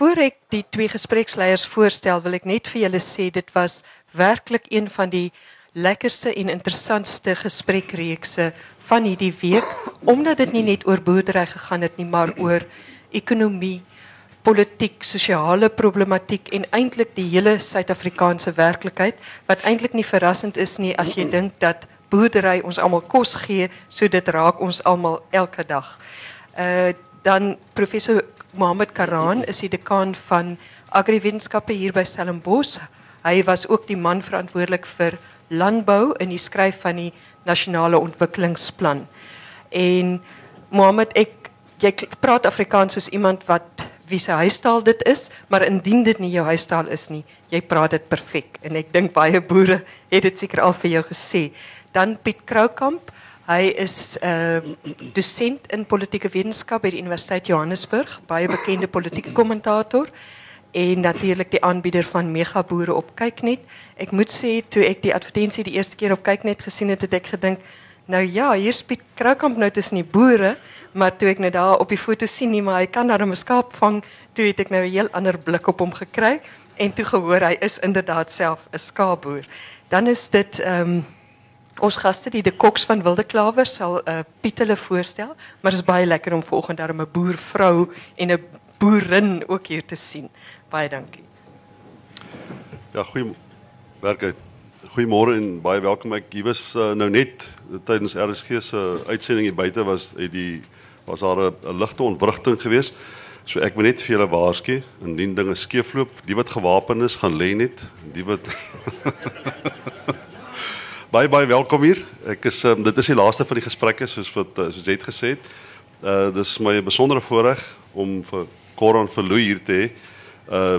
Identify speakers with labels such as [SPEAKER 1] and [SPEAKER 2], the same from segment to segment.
[SPEAKER 1] Voor ek die twee gespreksleiers voorstel, wil ek net vir julle sê dit was werklik een van die lekkerste en interessantste gesprekreekse van hierdie week omdat dit nie net oor boerdery gegaan het nie, maar oor ekonomie, politiek, sosiale problematiek en eintlik die hele Suid-Afrikaanse werklikheid wat eintlik nie verrassend is nie as jy dink dat boerdery ons almal kos gee, so dit raak ons almal elke dag. Uh dan professor Mohammed Karan is die dekaan van agriwetenskappe hier by Stellenbosch. Hy was ook die man verantwoordelik vir landbou in die skryf van die nasionale ontwikkelingsplan. En Mohammed, ek praat Afrikaans soos iemand wat wie se huistaal dit is, maar indien dit nie jou huistaal is nie, jy praat dit perfek en ek dink baie boere het dit seker al vir jou gesê. Dan Piet Kroukamp, hy is 'n uh, dosent in politieke wetenskap by die Universiteit Johannesburg, baie bekende politieke kommentator en natuurlik die aanbieder van Mega Boere op Kyknet. Ek moet sê toe ek die advertensie die eerste keer op Kyknet gesien het, het ek gedink Nou ja, hier Piet Kroukamp nou tussen die boere, maar toe ek net nou daar op die foto sien nie, maar hy kan daar 'n skaap vang, toe het ek nou 'n heel ander blik op hom gekry en toe gehoor hy is inderdaad self 'n skaapboer. Dan is dit ehm um, ons gaste die de Koks van Wilde Klawer sal 'n uh, Piet hulle voorstel, maar dit is baie lekker om vanoggend daar 'n boervrou en 'n boerin ook hier te sien. Baie dankie.
[SPEAKER 2] Ja, goeie werk uit. Goeiemôre en baie welkom. Hier was uh, nou net tydens RSG se uitsending hier buite was die was daar 'n ligte ontwrigting geweest. So ek moet net vir julle waarsku indien dinge skeefloop, die wat gewapen is, gaan lê net. Die wat Baie baie welkom hier. Ek is um, dit is die laaste van die gesprekke soos wat uh, soos jy het gesê het. Uh dis my besondere voorreg om vir Koran vir Louis hier te hê. Uh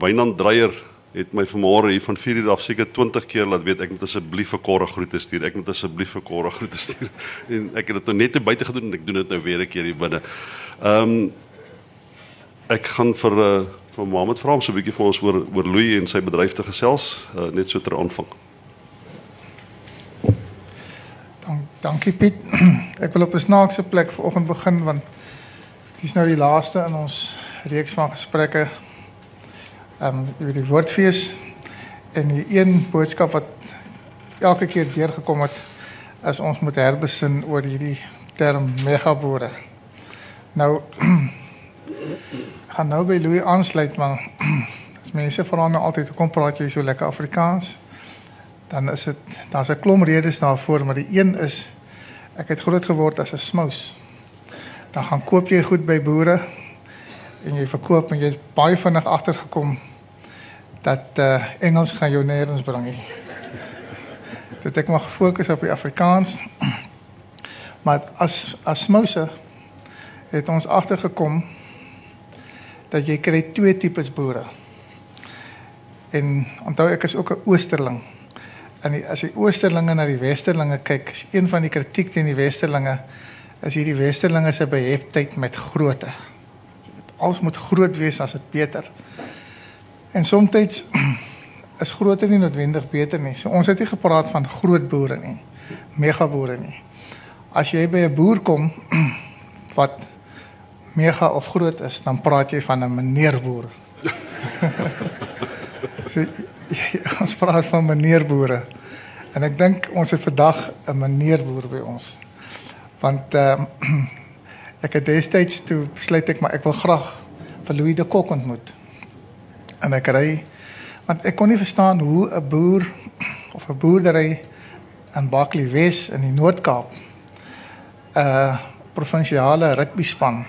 [SPEAKER 2] Wynand Dreyer het my vanmôre hier van 4 uur af seker 20 keer laat weet ek moet asseblief vir Korre groete stuur. Ek moet asseblief vir Korre groete stuur. En ek het dit nou net te buite gedoen en ek doen dit nou weer 'n keer hier binne. Ehm um, ek gaan vir uh, vir Mohammed vra om so 'n bietjie vir ons oor oor Louis en sy bedryf te gesels, uh, net so ter aanvang.
[SPEAKER 3] Dankie Piet. Ek wil op 'n snaakse plek vanoggend begin want dis nou die laaste in ons reeks van gesprekke ehm um, oor die woordfees en die een boodskap wat elke keer deurgekom het is ons moet herbesin oor hierdie term megaboere. Nou gaan nou by Louis aansluit maar as mense vra nou altyd hoekom praat jy so lekker Afrikaans? Dan is dit daar's 'n klomp redes daarvoor, maar die een is ek het groot geword as 'n smous. Dan gaan koop jy goed by boere en jy verkoop en jy het baie vinnig agtergekom dat uh, Engels gaan jou nêrens bring nie. Dat ek mag fokus op die Afrikaans. Maar as as mouse het ons agtergekom dat jy kry twee tipes boere. En onthou ek is ook 'n oosterling. En die, as jy oosterlinge na die westerlinge kyk, is een van die kritiek teen die westerlinge is hierdie westerlinge se beheptheid met grootte alles moet groot wees as dit beter. En soms is grootte nie noodwendig beter nie. So ons het nie gepraat van groot boere nie, mega boere nie. As jy by 'n boer kom wat mega of groot is, dan praat jy van 'n meneer boer. so ons praat van meneer boere. En ek dink ons het vandag 'n meneer boer by ons. Want ehm uh, ek het destyds toe besluit ek maar ek wil graag vir Louis de Kok ontmoet. En ek ry want ek kon nie verstaan hoe 'n boer of 'n boerdery in Bakley Wes in die Noord-Kaap 'n uh, provinsiale rugby span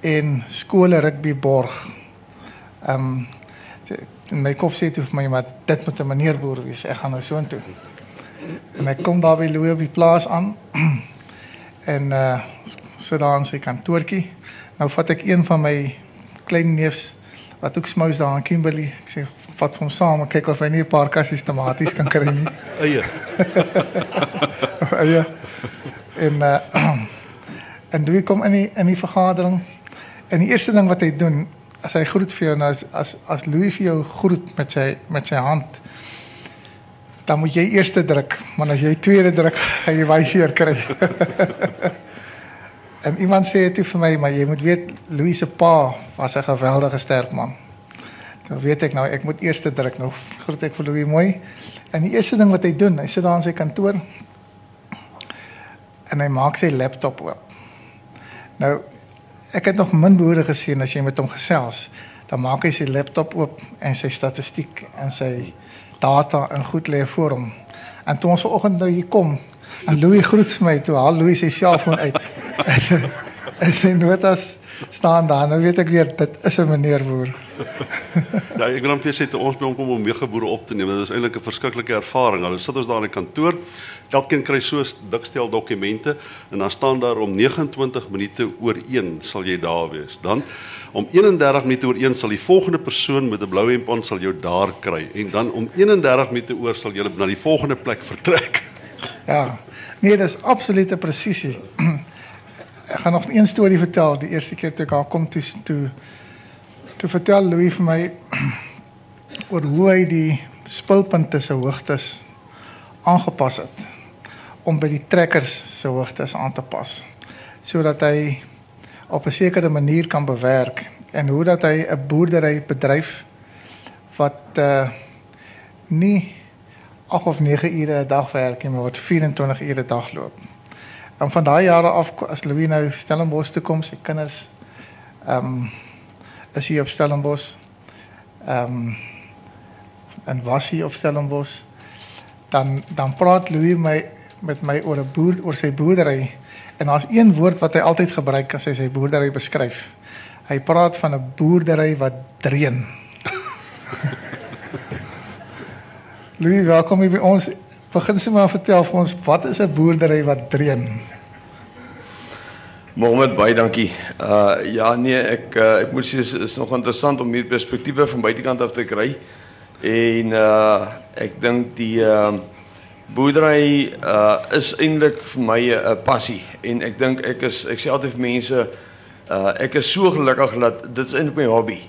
[SPEAKER 3] en skole rugby borg. Ehm um, en my kop sê toe vir my maar dit moet 'n meneer boer wees. Ek gaan nou soontoe. En ek kom daar by Louis op die plaas aan en uh sit daar in sy kantoortjie. Nou vat ek een van my klein neefs wat ook smous daar in Kimberley. Ek sê vat hom saam en kyk of hy nie 'n paar kassies tomaties kan kry nie.
[SPEAKER 2] Eie.
[SPEAKER 3] Eie. En uh en toe kom in die in die vergadering en die eerste ding wat hy doen as hy groet vir jou nou as as as Louis vir jou groet met sy met sy hand dan moet jy eerste druk, maar as jy tweede druk, gaan jy wyseer kry. En iemand sê toe vir my, maar jy moet weet Louis se pa was 'n geweldige sterk man. Nou weet ek nou ek moet eers druk nou groet ek vir Louis mooi. En die eerste ding wat hy doen, hy sit daar in sy kantoor en hy maak sy laptop oop. Nou ek het nog min boere gesien as jy met hom gesels, dan maak hy sy laptop oop en sy statistiek en sy data en goed lê voor hom. En toe ons vanoggend nou hier kom, en Louis groet vir my toe, haal Louis sy selfoon uit. En sy notas staan daar. Nou weet ek weer dit is 'n meneer boer.
[SPEAKER 2] ja, ek wil net sê te ons by hom kom om meegeboere op te neem. Dit is eintlik 'n verskriklike ervaring. Hulle sit ons daar in die kantoor. Elkeen kry so 'n dik stel dokumente en dan staan daar om 29 minute oor 1 sal jy daar wees. Dan om 31 minute oor 1 sal die volgende persoon met 'n blou hemp aan sal jou daar kry en dan om 31 minute oor sal jy na die volgende plek vertrek.
[SPEAKER 3] Ja. Nee, dis absolute presisie. Ek gaan nog een storie vertel. Die eerste keer toe ek daar kom toe toe toe vertel Louis vir my oor hoe hy die spulpunte se hoogtes aangepas het om by die trekkers se hoogtes aan te pas sodat hy op 'n sekere manier kan bewerk en hoe dat hy 'n boerdery bedryf wat uh nie 8 of 9 ure 'n dag werk nie, maar wat 24 ure 'n dag loop. En van daai jare af as Louis nou Stellenbosch toe kom, sy kinders ehm um, is hier op Stellenbosch. Ehm um, en was hier op Stellenbosch. Dan dan praat Louis my met my oor 'n boer oor sy boerdery en daar's een woord wat hy altyd gebruik as hy sy boerdery beskryf. Hy praat van 'n boerdery wat dreun. Louis, welkom hier by ons begin sy maar vertel vir ons wat is 'n boerdery wat dreun?
[SPEAKER 4] Mohammed baie dankie. Uh ja nee, ek uh, ek moet sê is, is nog interessant om hier perspektiewe van buitekant af te kry. En uh ek dink die uh boerdery uh is eintlik vir my 'n uh, passie en ek dink ek is ek sê altyd vir mense uh ek is so gelukkig dat dit is eintlik my hobby.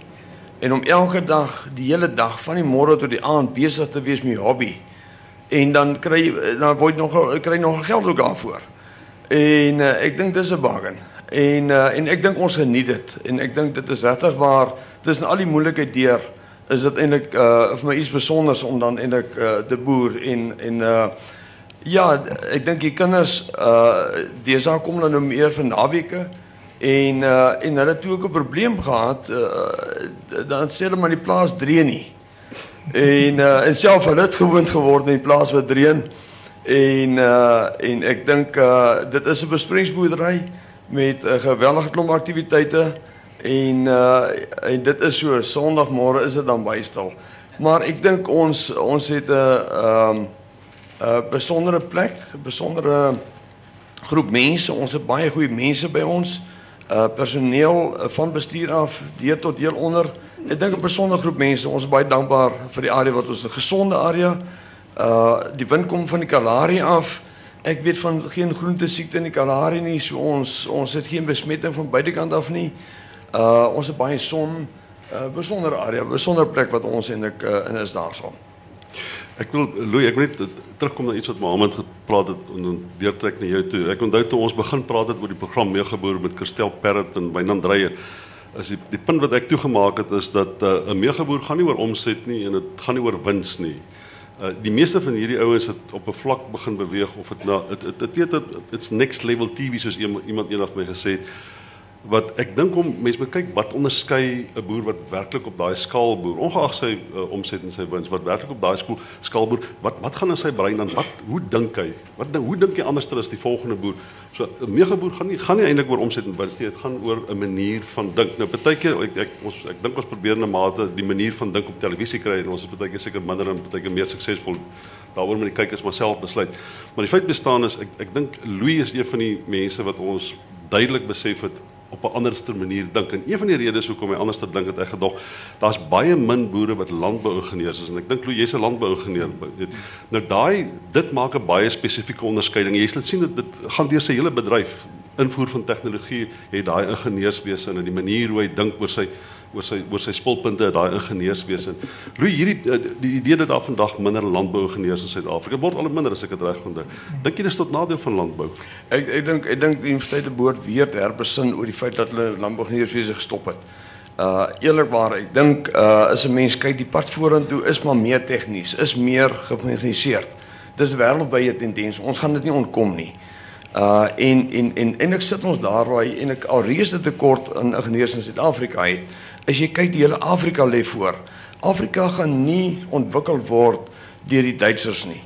[SPEAKER 4] En om elke dag, die hele dag van die môre tot die aand besig te wees met my hobby en dan kry dan word nog kry nog geld ook daarvoor. En uh, ek dink dis 'n bargain. En uh, en ek dink ons geniet dit en ek dink dit is regtig waar tussen al die moeilikheid deur is dit eintlik uh vir my iets spesiaals om dan eintlik uh te boer en en uh ja, ek dink die kinders uh deesdae kom dan nou meer vir naweke en uh en hulle het ook 'n probleem gehad uh dan sê hulle maar die plaas dreë nie en uh, en self hulle het gewoond geword in plaas wat dreun en uh, en ek dink uh, dit is 'n besproeiingsboerdery met 'n uh, geweldige klomp aktiwiteite en uh, en dit is so Sondagmôre is dit dan baie stil maar ek dink ons ons het 'n 'n um, 'n besondere plek 'n besondere groep mense. Ons het baie goeie mense by ons. Uh personeel van bestuur af deur tot deel onder Ek dink 'n besondere groep mense. Ons is baie dankbaar vir die area wat ons 'n gesonde area. Uh die wind kom van die Kalahari af. Ek weet van geen groente siekte in die Kalahari nie. So ons ons het geen besmetting van buitekant af nie. Uh ons het baie son. 'n uh, area, besondere plek wat ons en uh, in is daarson.
[SPEAKER 2] Ek wil Louis, ek wil net terugkom na iets wat Mohammed gepraat het en deurtrek na jou toe. Ek onthou toe ons begin praat het oor die program met Kirstel Perrot en Wynand Dreyer is die, die punt wat ek toegemaak het is dat uh, 'n uh, meegeboer gaan nie oor omset nie en dit gaan nie oor wins nie. Uh, die meeste van hierdie ouens het op 'n vlak begin beweeg of dit na dit weet dit it's next level TV soos iemand eendag my gesê het wat ek dink om mense moet kyk wat onderskei 'n boer wat werklik op daai skaal boer ongeag sy uh, omset en sy wins wat werklik op daai skool skaal boer wat wat gaan in sy brein dan wat hoe dink hy? Wat dink hoe dink jy anderster as die volgende boer? So 'n megeboer gaan nie gaan nie eintlik oor omset en wins nie dit gaan oor 'n manier van dink. Nou baie keer ek ek ons ek dink ons probeer 'n mate die manier van dink op televisie kry en ons is baie keer seker minder en baie keer meer suksesvol daaroor moet die kykers maar self besluit. Maar die feit bestaan is ek ek dink Louis is een van die mense wat ons duidelik besef het op 'n anderste manier dink. En een van die redes hoekom hy anders te dink het, ek gedog, daar's baie min boere wat landbouingenieurs is en ek dink Louw jy's 'n landbouingenieur. Nou daai dit maak 'n baie spesifieke onderskeiding. Jy sal sien dat dit gaan deur sy hele bedryf invoer van tegnologie het daai ingenieurswese en die manier hoe hy dink oor sy oor sy oor sy spulpunte daai ingenieurswese. Louis, hierdie uh, die idee dat daar vandag minder landbouingenieurs in Suid-Afrika word al minder as ek dit reg onthou. Dink jy dis tot nadeel van landbou?
[SPEAKER 4] Ek ek dink ek dink die universiteite behoort weer herbesin oor die feit dat hulle landbouingenieurswese gestop het. Uh eerlikwaar, ek dink uh as 'n mens kyk die pad vorentoe is maar meer tegnies, is meer gemekaniseerd. Dis wêreldwye tendens. Ons gaan dit nie ontkom nie. Uh en en en en ek sit ons daar waar en ek alreeds 'n tekort aan ingenieurs in Suid-Afrika het. As jy kyk die hele Afrika lê voor. Afrika gaan nie ontwikkel word deur die Duitsers nie.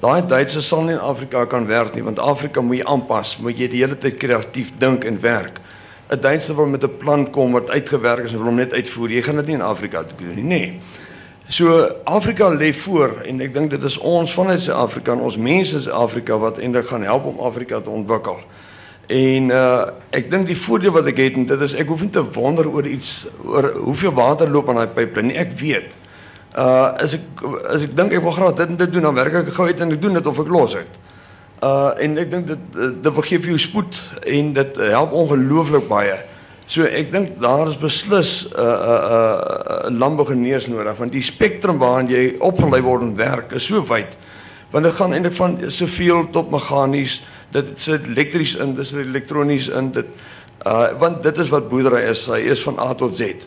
[SPEAKER 4] Daai Duitsers sal nie in Afrika kan werk nie want Afrika moet jy aanpas, moet jy die hele tyd kreatief dink en werk. 'n Duitser wil met 'n plan kom wat uitgewerk is en wil hom net uitvoer. Jy gaan dit nie in Afrika doen nie. Nee. So Afrika lê voor en ek dink dit is ons vanuit Suid-Afrika en ons mense in Afrika wat eintlik gaan help om Afrika te ontwikkel. En uh ek dink die voordeel wat ek het en dit is ek hoef nie te wonder oor iets oor hoeveel water loop aan daai pyplyn nie. Ek weet. Uh as ek as ek dink ek wil graag dit en dit doen dan werk ek gou uit en ek doen dit of ek los dit. Uh en ek dink dit dit vergee vir jou spoed en dit help ongelooflik baie. So ek dink daar is beslis 'n uh, 'n uh, 'n uh, landbougeneers nodig want die spektrum waarin jy opgelei word en werk is so wyd. Want dit gaan eintlik van soveel tot meganies, dit sit elektries in, dis elektronies in dit uh want dit is wat boerdery is, hy is van A tot Z.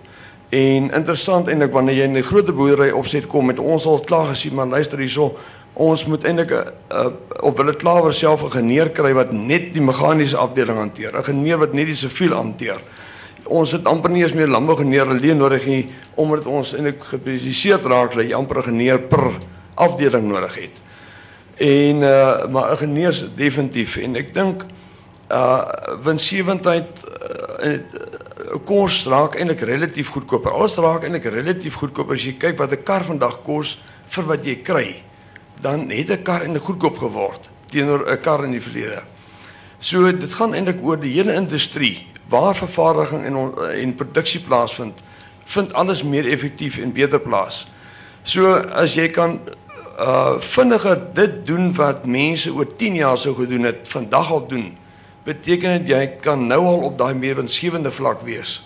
[SPEAKER 4] En interessant eintlik wanneer jy in 'n groot boerdery opset kom met ons al klaar gesien maar luister hierso ons moet eintlik 'n uh, op hulle klawer self 'n geneer kry wat net die meganiese afdeling hanteer, 'n geneer wat net die siviel hanteer ons het amper nie eens meer landbougeneer alleen nodig nie omdat ons eintlik gespesialiseer raak dat jy amper 'n geneer per afdeling nodig het. En uh maar 'n geneer definitief en ek dink uh winsgewendheid uh, kos raak eintlik relatief goedkoper. Alles raak eintlik relatief goedkoper as jy kyk wat 'n kar vandag kos vir wat jy kry. Dan het 'n kar eintlik goedkoop geword teenoor 'n kar in die verlede. So dit gaan eintlik oor die hele industrie waar vervaardiging en en produksie plaasvind, vind alles meer effektief en beter plaas. So as jy kan uh vinniger dit doen wat mense oor 10 jaar sou gedoen het, vandag al doen, beteken dit jy kan nou al op daai meer winsgewende vlak wees.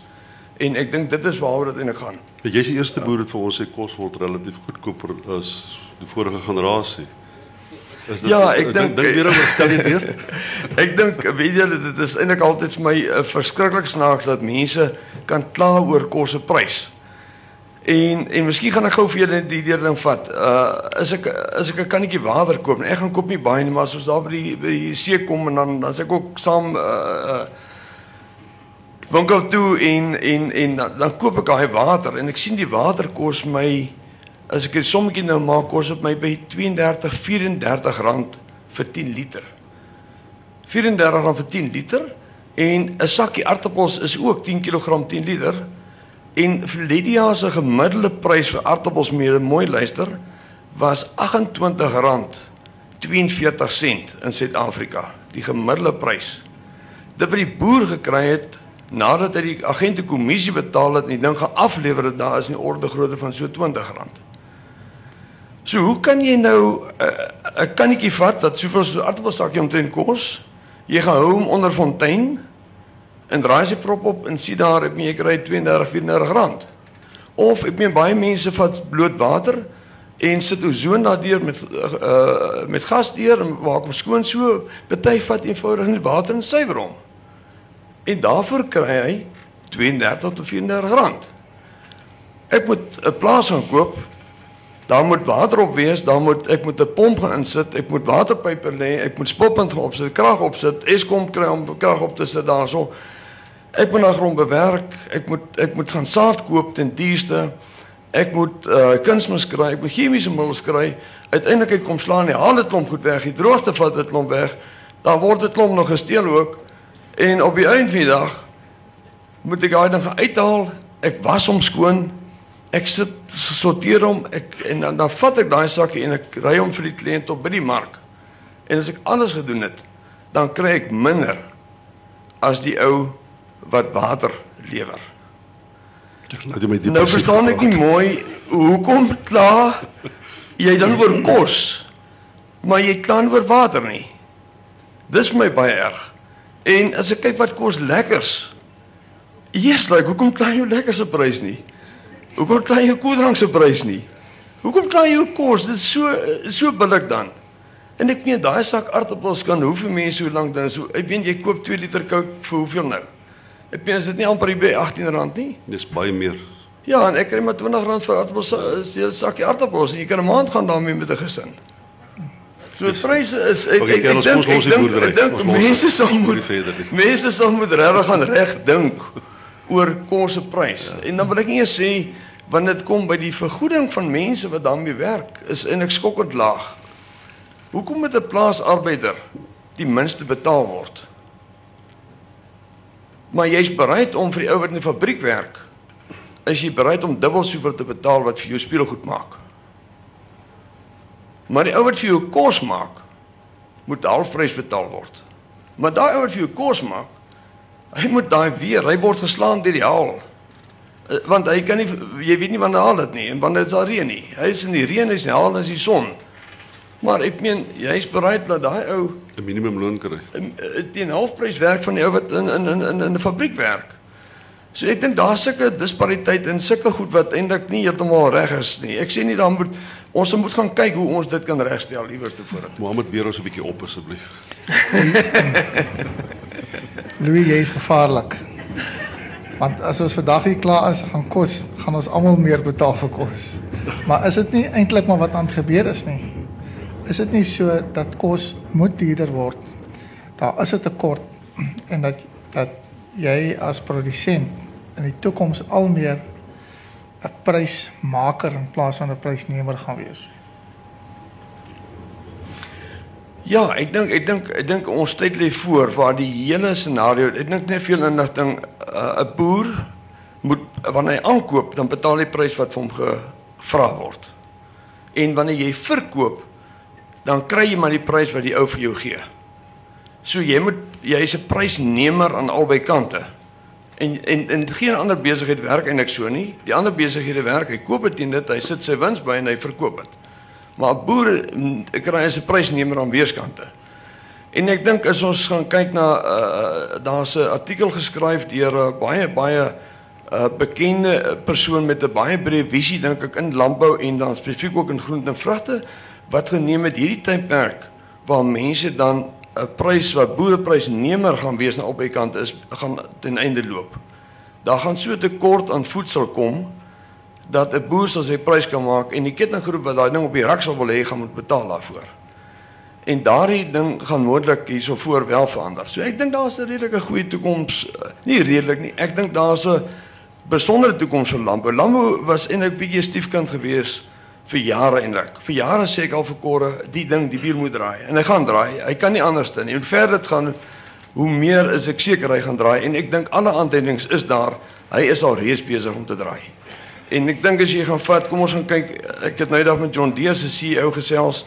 [SPEAKER 4] En ek dink dit is waaroor dit eintlik gaan.
[SPEAKER 2] Jy is die eerste boer wat vir ons sê kos word relatief goedkoop vir as die vorige generasie.
[SPEAKER 4] Is dit Ja, ek dink
[SPEAKER 2] dink weer oor stel jy weer?
[SPEAKER 4] ek dink weet jy dit is eintlik altyd vir my 'n uh, verskriklik snaaks dat mense kan kla oor kos se prys. En en miskien gaan ek gou vir julle die deur ding vat. Uh as ek as ek 'n kannetjie water koop, ek gaan koop nie baie nie, maar as ons daar by die by die see kom en dan dan ek ook saam uh uh winkel toe en en en dan, dan koop ek daai water en ek sien die water kos my as ek 'n sommetjie nou maak, kos dit my by 32 34 rand vir 10 liter. 34 rand vir 10 liter en 'n sakkie aartappels is ook 10 kg 10 liter. En vir Lydia se gemiddelde prys vir aartappels meer mooi luister was 28 rand 42 sent in Suid-Afrika, die gemiddelde prys. Dit wat die boer gekry het nadat hy die agente kommissie betaal het en die ding gaan aflewer, dit daar is 'n orde grootte van so R20. So hoe kan jy nou 'n uh, 'n kannetjie vat wat soveel so aardappelsakkie omtrent kos? Jy gaan hou hom onder fontein en draai sy prop op en sien daar het jy kry 32 34 rand. Of ek meen baie mense vat bloot water en sit ozon daardeur met uh met gas deur en maak hom skoon so. Party vat eenvoudig net water en suiwer hom. En daarvoor kry hy 32 tot 34 rand. Ek moet 'n plaas gaan koop Daar moet water op wees, daar moet ek moet 'n pomp gaan insit, ek moet waterpype lê, ek moet spulpunt gaan opsit, krag opsit, Eskom kry om krag op te sit daarso. Ek moet na grond bewerk, ek moet ek moet gaan saad koop ten duurste. Ek moet uh kunsmis kry, ek moet chemiese middels kry. Uiteindelik kom slaan die hande klomp goed weg, die droogte vat dit klomp weg. Dan word dit klomp nog gesteel ook. En op die einde van die dag moet ek daai ding uithaal. Ek was hom skoon, ek sit sorteer hom ek en dan dan vat ek daai sakkie en ek ry hom vir die kliënt op by die mark. En as ek anders gedoen het, dan kry ek minder as die ou wat water lewer. Nou verstaan ek nie mooi hoekom kla jy dan oor kos, maar jy kla oor water nie. Dis my baie erg. En as ek kyk wat kos lekkers Eers like, hoekom kla jy lekker se prys nie? Hoekom kla jy koeldrank se prys nie? Hoekom kla jy kos? Dit is so so billik dan. En ek meen daai sak aartappels kan hoeveel mense hoe lank dan so. Ek weet jy koop 2 liter Coke vir hoeveel nou? Ek meen is dit nie amper by R18 nie?
[SPEAKER 2] Dis baie meer.
[SPEAKER 4] Ja, en ek kry maar R20 vir aartappels, is 'n sakkie aartappels en jy kan 'n maand gaan daarmee met 'n gesin. So die pryse is ek
[SPEAKER 2] Okay,
[SPEAKER 4] ek, ek
[SPEAKER 2] ons-
[SPEAKER 4] dink ek dink ek dink mense sal moet mense sal moet regtig gaan reg dink oor kos se prys. Ja. En dan wil ek nie sê wanneer dit kom by die vergoeding van mense wat daarmee werk is eintlik skokkend laag. Hoekom moet 'n plaasarbeider die minste betaal word? Maar jy's bereid om vir die ou wat in die fabriek werk, is jy bereid om dubbel soveel te betaal wat vir jou speelgoed maak. Maar die ou wat vir jou kos maak, moet halfprys betaal word. Maar daai ou wat vir jou kos maak, hy moet daai weer, hy word geslaan deur die haal. Eh, Want hy kan nie jy weet nie wanneer haal dit nie en wanneer dit sal reën nie. Hy is in die reën, hy is in die haal, hy is in die son. Maar ek meen, jy's bereid dat daai ou
[SPEAKER 2] 'n minimumloon kry.
[SPEAKER 4] in- in- teen halfprys werk van die ou wat in in in in 'n fabriek werk. So ek dink daar's sulke dispariteit en sulke goed wat eintlik nie heeltemal reg is nie. Ek sê nie dan moet ons moet gaan kyk hoe ons dit kan regstel iewers tevore.
[SPEAKER 2] Mohammed beer ons 'n bietjie op asseblief.
[SPEAKER 3] Louis, jy is gevaarlik. Want as ons vandag hier klaar is, gaan kos, gaan ons almal meer betaal vir kos. Maar is dit nie eintlik maar wat aan het gebeur is nie? Is dit nie so dat kos moet duurder word? Daar is 'n tekort en dat dat jy as produsent in die toekoms al meer 'n prysmaker in plaas van 'n prysnemer gaan wees.
[SPEAKER 4] Ja, ek dink ek dink ek dink ons tyd lê voor waar die hele scenario, ek dink net veel inligting 'n uh, boer moet wanneer hy aankoop, dan betaal hy prys wat vir hom gevra word. En wanneer jy verkoop, dan kry jy maar die prys wat die ou vir jou gee. So jy moet jy's 'n prysnemer aan albei kante. En en en geen ander besigheid werk eintlik so nie. Die ander besighede werk, hy koop dit teen dit, hy sit sy wins by en hy verkoop dit. Maar 'n boer mm, kry as 'n prysnemer aan weerskante. En ek dink as ons gaan kyk na uh, daar's 'n artikel geskryf deur 'n baie baie uh, bekende persoon met 'n baie breë visie dink ek in landbou en dan spesifiek ook in groente en vrugte wat geneem het hierdie tydperk waar mense dan 'n prys wat boereprysnemer gaan wees na albei kante is gaan ten einde loop. Daar gaan so tekort aan voedsel kom dat 'n boer sal sy prys kan maak en die kettinggroep wat daai ding op die rak sal wil hê gaan moet betaal daarvoor. En daardie ding gaan moontlik hierso voor wel verander. So ek dink daar's 'n redelike goeie toekoms, nie redelik nie. Ek dink daar's 'n besondere toekoms vir landbou. Landbou was eintlik bietjie stiefkind gewees vir jare eintlik. Vir jare sê ek al vir Korre, die ding, die wiel moet draai en hy gaan draai. Hy kan nie anders dan nie. En verder dit gaan hoe meer is ek seker hy gaan draai en ek dink alle aanduidings is daar. Hy is al reeds besig om te draai. En ek dink as jy gaan vat, kom ons gaan kyk. Ek het nou eendag met John Deere se CEO gesels.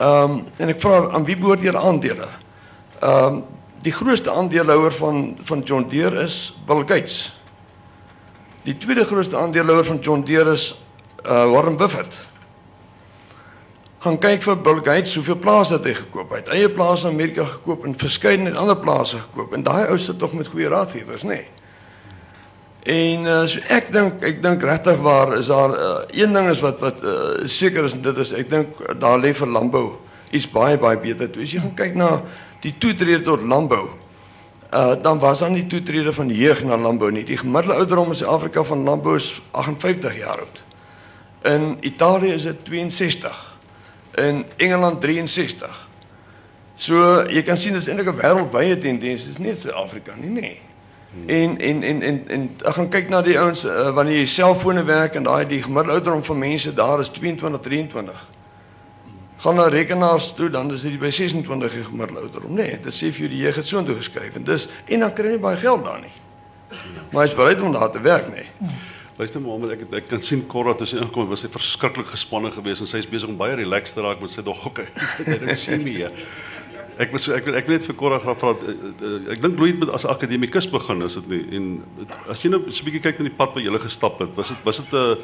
[SPEAKER 4] Ehm um, en ek vra aan wie behoort julle aandele? Ehm um, die grootste aandeelhouer van van John Deere is Bill Gates. Die tweede grootste aandeelhouer van John Deere is uh Warren Buffett. Gaan kyk vir Bill Gates hoeveel plase het hy gekoop. Hy het eie plase in Amerika gekoop en verskeidenheid ander plase gekoop. En daai ou sit tog met goeie raadgewers, nê? Nee. En uh, so ek dink ek dink regtig waar is daar uh, een ding is wat wat uh, seker is en dit is ek dink daar lê vir landbou iets baie baie beter. Toe as jy gaan kyk na die toetrede tot landbou, uh, dan was daar nie toetrede van jeug na landbou nie. Die gemiddelde ouderdom in Suid-Afrika van landbou is 58 jaar oud. In Italië is dit 62. In Engeland 63. So jy kan sien dis eintlik 'n wêreldwye tendens, dis nie Suid-Afrika nie, nê. Nee. En en en en en ek gaan kyk na die ouens uh, wanneer jy selfone werk en daai die gemiddelde ouderdom van mense daar is 22, 23. Gaan na rekenaars toe dan is dit by 26 die gemiddelde ouderdom. Nee, dit sê vir jou die jeug het so intoe geskryf en dis en dan kry jy baie geld daar nie. Maar jy's bereid om daar te werk, nee.
[SPEAKER 2] Luister maar, omdat ek ek kan sien Corra het sy ingekom, was sy verskriklik gespanne geweest en sy is besig om baie relaxed te raak met sy dog. Okay. Dit sien my. Ja. Ek was ek ek net vir Corra graag vra eh, eh, ek dink Louis het as akademikus begin is dit nie en het, as jy nou so 'n bietjie kyk na die pad wat jy gele gestap het was dit was dit 'n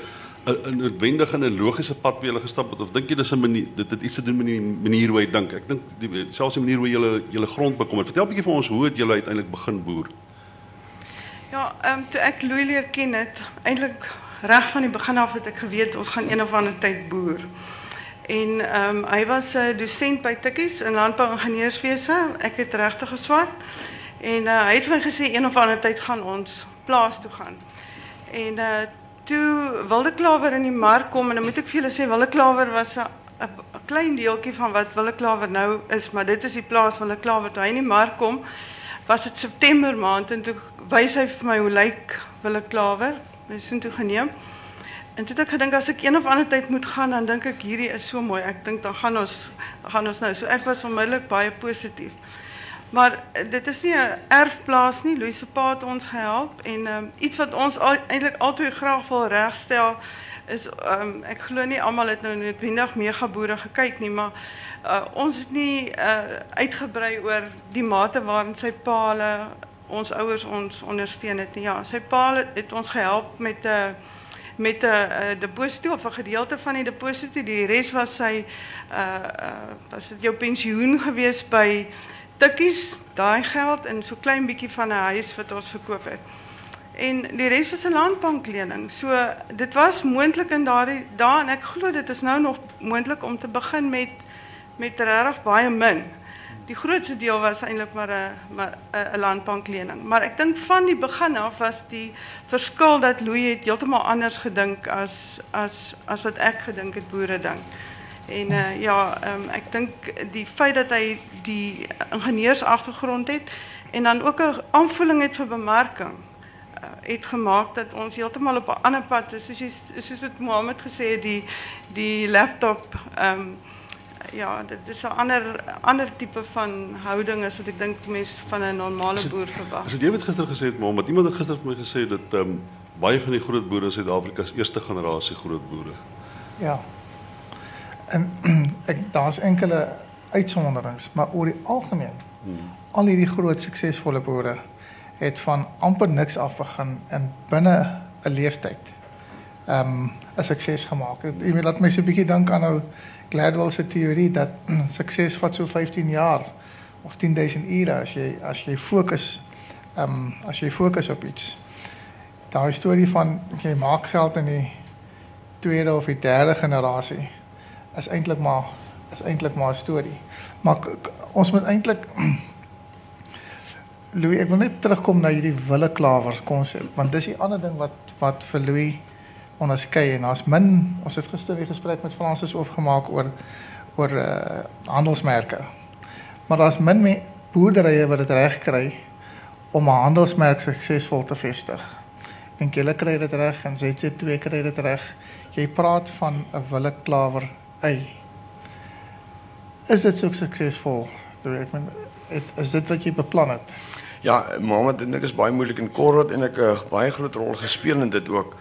[SPEAKER 2] 'n noodwendige en 'n logiese pad wat jy gestap het of dink jy dis 'n manier dit het iets te doen met die manier hoe jy dink ek dink selfs die manier hoe jy julle grond bekom het vertel 'n bietjie vir ons hoe het jy uiteindelik begin boer
[SPEAKER 5] Ja, ehm um, toe ek Louis leer ken het, eintlik reg van die begin af het ek geweet ons gaan een of ander tyd boer. En ehm um, hy was 'n dosent by Tikkies in landbouingenieurswese. Ek het regtig geswat. En uh, hy het my gesê een of ander tyd gaan ons plaas toe gaan. En uh toe wilde klawer in die mark kom en dan moet ek vir julle sê wilde klawer was 'n 'n klein deeltjie van wat wilde klawer nou is, maar dit is die plaas wilde klawer toe hy in die mark kom. Was dit September maand en toe wys hy vir my hoe lyk wilde klawer. Het toe geneem. En toe ek gedink as ek een of ander tyd moet gaan, dan dink ek hierdie is so mooi. Ek dink dan gaan ons gaan ons nou. So ek was onmiddellik baie positief. Maar eh, dit is nie 'n erfplaas nie. Louis se pa het ons gehelp en um, iets wat ons al, eintlik altyd graag wil regstel is um, ek glo nie almal het nou noodwendig mega boere gekyk nie, maar uh, ons het nie uh, uitgebrei oor die mate waarin sy pa hulle ons ouers ons ondersteun het nie. Ja, sy pa het ons gehelp met 'n uh, met uh, deposito of 'n gedeelte van die deposito. Die res was sy uh was dit jou pensioen gewees by Tikkies, daai geld en so klein bietjie van 'n huis wat ons verkoop het. En die res was 'n landbanklening. So dit was moontlik in daardie dae en ek glo dit is nou nog moontlik om te begin met met regtig baie min die grootste deel was eintlik maar 'n 'n landbanklening. Maar ek dink van die begin af was die verskil dat Louis het heeltemal anders gedink as as as wat ek gedink het boere dink. En uh, ja, um, ek dink die feit dat hy die ingenieursagtergrond het en dan ook 'n aanvoeling het vir bemarking uh, het gemaak dat ons heeltemal op 'n ander pad is. Soos jy soos wat Mohammed gesê het, die die laptop ehm ja, dit is 'n ander ander tipe van houding as wat ek dink mense van 'n normale boer verwag.
[SPEAKER 2] As jy het gister gesê het, maar iemand het gister vir my gesê dat ehm um, baie van die groot boere in Suid-Afrika is eerste generasie groot boere.
[SPEAKER 3] Ja. En ek daar's enkele uitsonderings, maar oor die algemeen hmm. al hierdie groot suksesvolle boere het van amper niks af begin en binne 'n leeftyd ehm um, 'n sukses gemaak. Jy moet laat my so 'n bietjie dink aan nou Gladwell se teorie dat sukses vat so 15 jaar of 10000 ure as jy as jy fokus ehm um, as jy fokus op iets. Daai storie van jy maak geld in die tweede of die derde generasie is eintlik maar is eintlik maar 'n storie. Maar ons moet eintlik Louis, ek wil net terugkom na hierdie wille klawer konsep want dis die ander ding wat wat vir Louis onderskei en daar's min ons het gister 'n gesprek met Fransis oopgemaak oor oor uh, handelsmerke. Maar daar's min me boerderye wat dit reg kry om 'n handelsmerk suksesvol te vestig. Ek dink julle kry dit reg en sê jy twee kry dit reg. Jy praat van 'n wille klawer ei. Is dit so suksesvol? Ek meen is dit wat jy beplan het?
[SPEAKER 4] Ja, Mohammed, dit is baie moeilik in Korrot en ek 'n uh, baie groot rol gespeel in dit ook.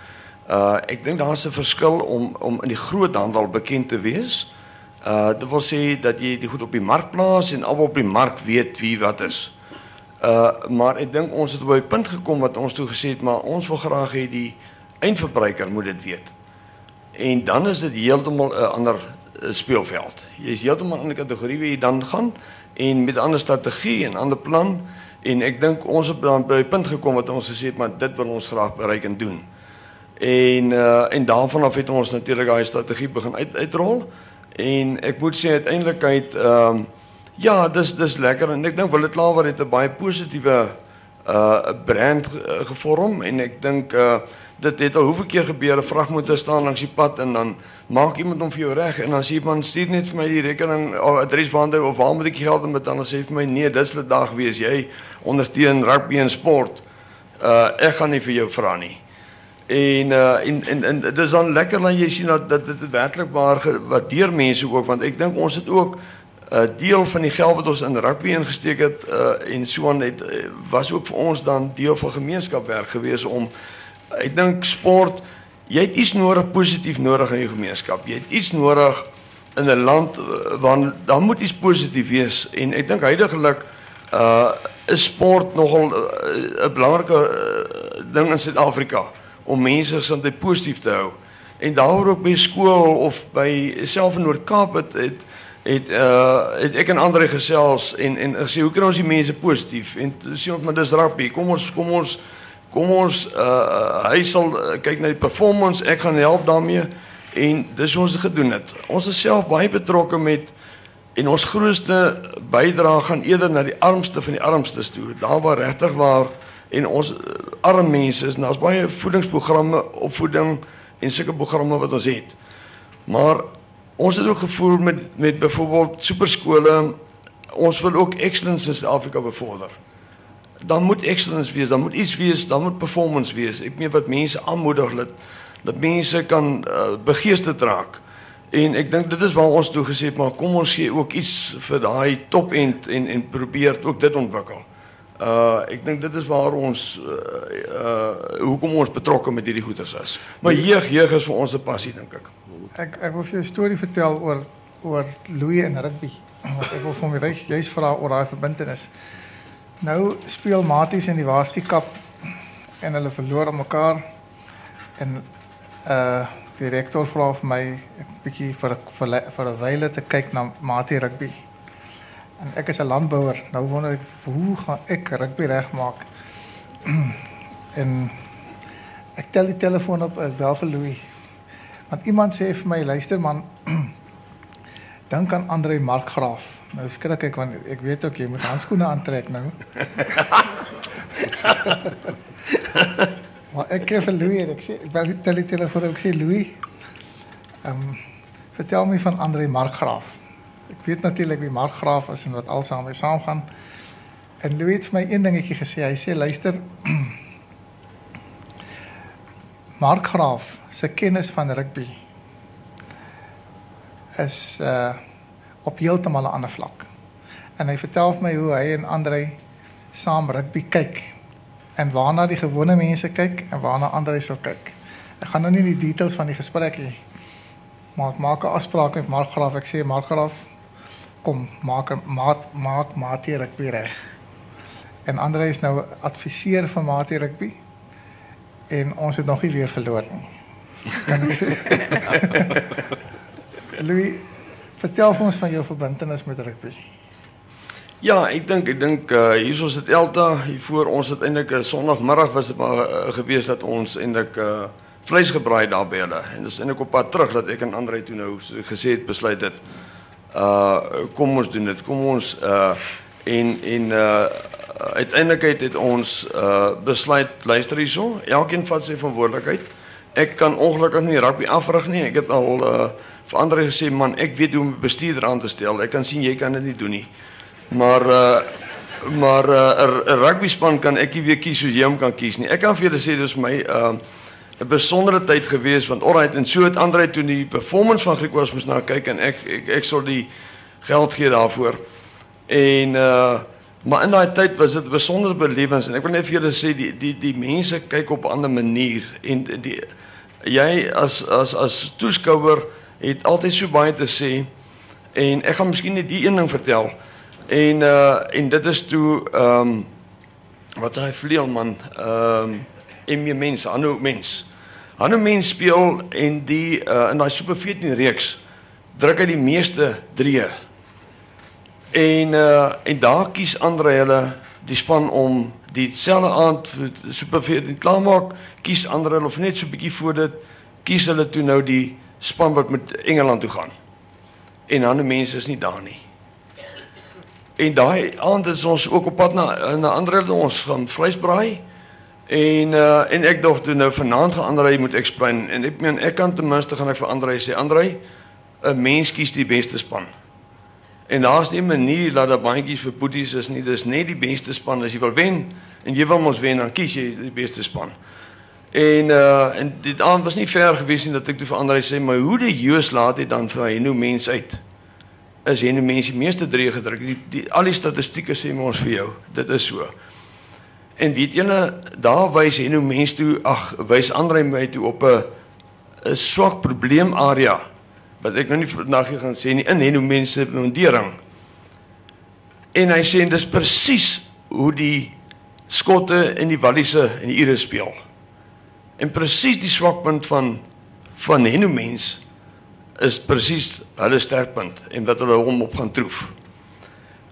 [SPEAKER 4] Uh ek dink daar's 'n verskil om om in die groot handel bekend te wees. Uh dit wil sê dat jy dit goed op die mark plaas en albe op die mark weet wie wat is. Uh maar ek dink ons het op 'n punt gekom wat ons toe gesê het maar ons wil graag hê die eindverbruiker moet dit weet. En dan is dit heeltemal 'n ander uh, speelveld. Jy is heeltemal 'n ander kategorie wie jy dan gaan en met ander strategie en ander plan en ek dink ons het by 'n punt gekom wat ons gesê het maar dit wil ons graag bereik en doen. En uh en daarvan af het ons natuurlik daai strategie begin uit uitrol. En ek moet sê uiteindelik uit ehm um, ja, dis dis lekker. En ek dink Klawer het 'n baie positiewe uh brand gevorm. En ek dink uh dit het al hoeveel keer gebeur 'n vragmotor staan langs die pad en dan maak iemand hom vir jou reg. En dan sê iemand stuur net vir my die rekening of adres waar hy of waar moet ek geld en dan sê vir my nee dis hulle dag wees jy ondersteun rugby en sport. Uh ek gaan nie vir jou vra nie En uh en en, en dit is dan lekker dan jy sien dat dat dit werklik waar waardeer mense ook want ek dink ons het ook 'n uh, deel van die geld wat ons in rugby ingesteek het uh en so aan het uh, was ook vir ons dan deel van gemeenskapwerk gewees om ek dink sport jy het iets nodig positief nodig in jou gemeenskap. Jy het iets nodig in 'n land uh, waar dan moet iets positief wees en ek dink heidaglik uh is sport nogal 'n uh, belangrike uh, ding in Suid-Afrika om mense se dit positief te hou. En daaroor ook by skool of by self in Noord-Kaap het het het uh het ek en ander gesels en en gesê hoe kan ons die mense positief en sê ons maar dis rugby. Kom ons kom ons Kom ons uh hy sal uh, kyk na die performance, ek gaan help daarmee en dis ons gedoen het. Ons is self baie betrokke met en ons grootste bydrae gaan eerder na die armste van die armstes toe. Daar waar regtig waar en ons uh, arm mense is, daar's baie voedingsprogramme, opvoeding en sulke programme wat ons het. Maar ons het ook gevoel met met byvoorbeeld superskole ons wil ook excellence in Suid-Afrika bevorder. Dan moet excellence wees, dan moet iets wees, dan moet performance wees. Ek meen wat mense aanmoedig dat dat mense kan uh, begeesterd raak. En ek dink dit is waar ons toe gesê het maar kom ons gee ook iets vir daai top end en en probeer ook dit ontwikkel. Uh ek dink dit is waar ons uh, uh hoekom ons betrokke met hierdie goeters is. Maar jeug jeug is vir ons 'n passie dink ek.
[SPEAKER 3] Ek ek wil vir jou 'n storie vertel oor oor Louis en rugby. Wat ek wil vir my reg juist vra oor daai verbintenis. Nou speel Maties in die Waasti Cup en hulle verloor aan mekaar en uh die rektor vra vir my 'n bietjie vir vir vir 'n wyle te kyk na Matie rugby. En ek is 'n landbouer. Nou wonder ek hoe gaan ek rugby regmaak? en ek tel die telefoon op, ek bel vir Louis. Want iemand sê vir my, luister man, dink aan Andre Markgraaf. Nou skrik ek want ek weet ook jy moet handskoene aantrek nou. maar ek kry vir Louis en ek sê ek bel die tel die telefoon ek sê Louis. Ehm um, vertel my van Andre Markgraaf. Weet natuurlik wie Markgraaf is en wat alsaam mee saamgaan. En Louis het vir my een dingetjie gesê. Hy sê luister Markgraaf se kennis van rugby is uh op heeltemal 'n ander vlak. En hy vertel vir my hoe hy en Andre saam rugby kyk en waarna die gewone mense kyk en waarna Andre sal kyk. Ek gaan nou nie die details van die gesprek hê. Maar ek maak 'n afspraak met Markgraaf. Ek sê Markgraaf, kom, maak maat maak Matie rugby reg. En Andre is nou adviseur van Matie rugby en ons het nog nie weer verloor nie. Louis, vertel vir ons van jou verbintenis met rugby.
[SPEAKER 4] Ja, ek dink ek dink uh, hier ons het Elta hier voor ons het eintlik 'n Sondagmiddag was dit maar uh, gewees dat ons eintlik uh, vleis gebraai daar by hulle en dis eintlik op pad terug dat ek en Andre toe nou gesê het besluit het uh kom ons doen dit. Kom ons uh en en uh uiteindelik het, ons uh besluit luister hierso, elkeen vat sy verantwoordelikheid. Ek kan ongelukkig nie rugby afrig nie. Ek het al uh vir ander gesê man, ek weet hoe om bestuurder aan te stel. Ek kan sien jy kan dit nie doen nie. Maar uh maar 'n uh, rugby span kan ek nie weer kies soos jy hom kan kies nie. Ek kan vir julle sê dis my uh 'n besondere tyd gewees want alright en so het Andre toe die performance van Griekwas moes na kyk en ek ek, ek sou die geld gee daarvoor. En uh maar in daai tyd was dit besonder belewens en ek wil net vir julle sê die die die mense kyk op 'n ander manier en die jy as as as toeskouer het altyd so baie te sê en ek gaan miskien net die een ding vertel. En uh en dit is toe ehm um, wat hy vleelman ehm um, en meer mense, ander mens. Ander mens speel en die uh in daai Super 14 reeks druk hy die meeste drie. En uh en daar kies Andre hulle die span om dieselfde aand vir Super 14 klaarmaak, kies Andre hulle of net so 'n bietjie voor dit kies hulle toe nou die span wat met Engeland toe gaan. En ander mense is nie daar nie. En daai aand is ons ook op pad na na ander ons gaan vleisbraai. En uh en ek dog toe nou vanaand gaan Andre moet explain en ek meen ek kan ten minste gaan ek vir Andre sê Andre 'n mens kies die beste span. En daar's nie 'n manier dat daar bandjies vir boeties is nie. Dis net die beste span as jy wil wen en jy wil mos wen dan kies jy die beste span. En uh en dit aan was nie ver gewees nie dat ek toe vir Andre sê maar hoe die Joos laat dit dan vir hy nou mense uit. Is hy nou mense die meeste drie gedruk. Die, die al die statistieke sê ons vir jou. Dit is so. En weet julle, daar wys hy nou mense toe, ag, wys Andre my toe op 'n 'n swak probleemarea wat ek nou nie vandag gaan sê nie in Henno mense mondering. En hy sê dis presies hoe die skotte en die walliese en die ure speel. En presies die swakpunt van van Henno mens is presies hulle sterkpunt en wat hulle hom op gaan troef.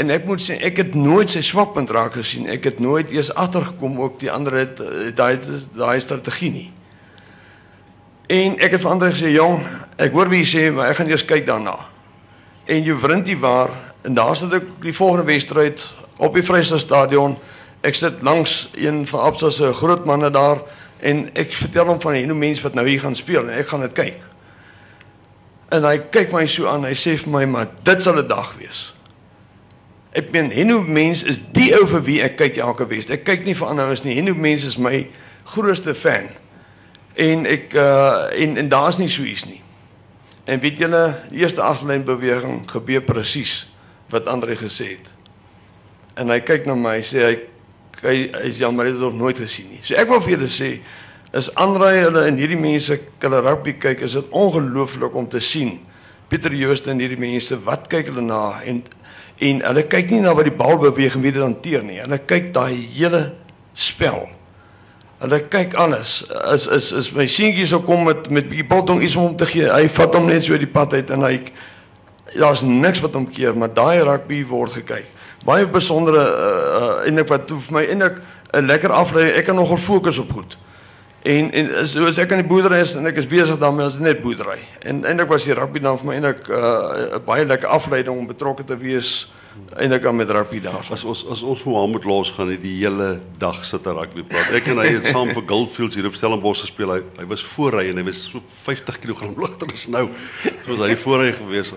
[SPEAKER 4] En ek moet sê ek het nooit sy swakpunt raak gesien. Ek het nooit eers agtergekom ook die ander het daai daai strategie nie. En ek het vir ander gesê, "Jong, ek hoor wie jy sê, maar ek gaan eers kyk daarna." En jy vriend die waar en daar sit ek die volgende wedstryd op die Vrystaat stadion. Ek sit langs een van Absa se groot manne daar en ek vertel hom van hoe mense wat nou hier gaan speel en ek gaan dit kyk. En hy kyk my so aan, hy sê vir my, "Maar dit sal 'n dag wees." Ek meen, Heno mens is die ou vir wie ek kyk elke week. Ek kyk nie vir ander ouens nie. Heno mens is my grootste fan. En ek uh en en daar's nie so iets nie. En weet julle, die eerste agterlyn beweging gebeur presies wat Andre gesê het. En hy kyk na my, sê hy hy, hy is jammer hy het nog nooit gesien nie. So ek wil vir julle sê is Andre hulle en hierdie mense hulle rugby kyk, is dit ongelooflik om te sien. Pieter Jooste en hierdie mense, wat kyk hulle na en en hulle kyk nie na wat die bal beweeg en wie dit hanteer nie. Hulle kyk daai hele spel. Hulle kyk alles. Is is is my seentjie sou kom met met bietjie biltong iets om hom te gee. Hy vat hom net so die pad uit en hy daar's niks wat hom keer, maar daai rugby word gekyk. Baie besondere uh, uh, en ek wat vir my eintlik 'n lekker aflei. Ek kan nogal fokus op goed. En en so as ek aan die boerdery is en ek is besig daarmee as net boerdery. En eintlik was die rugby dan vir my eintlik 'n uh, baie lekker afleiding om betrokke te wees eintlik aan met rugby daar.
[SPEAKER 2] As ons as ons Mohammed los gaan hy die hele dag sit en rugby praat. Ek en hy het saam vir Goldfields hier op Stellenbosch gespeel. Hy hy was voorry en hy was so 50 kg ligter as nou. Dit was hy voorry gewees.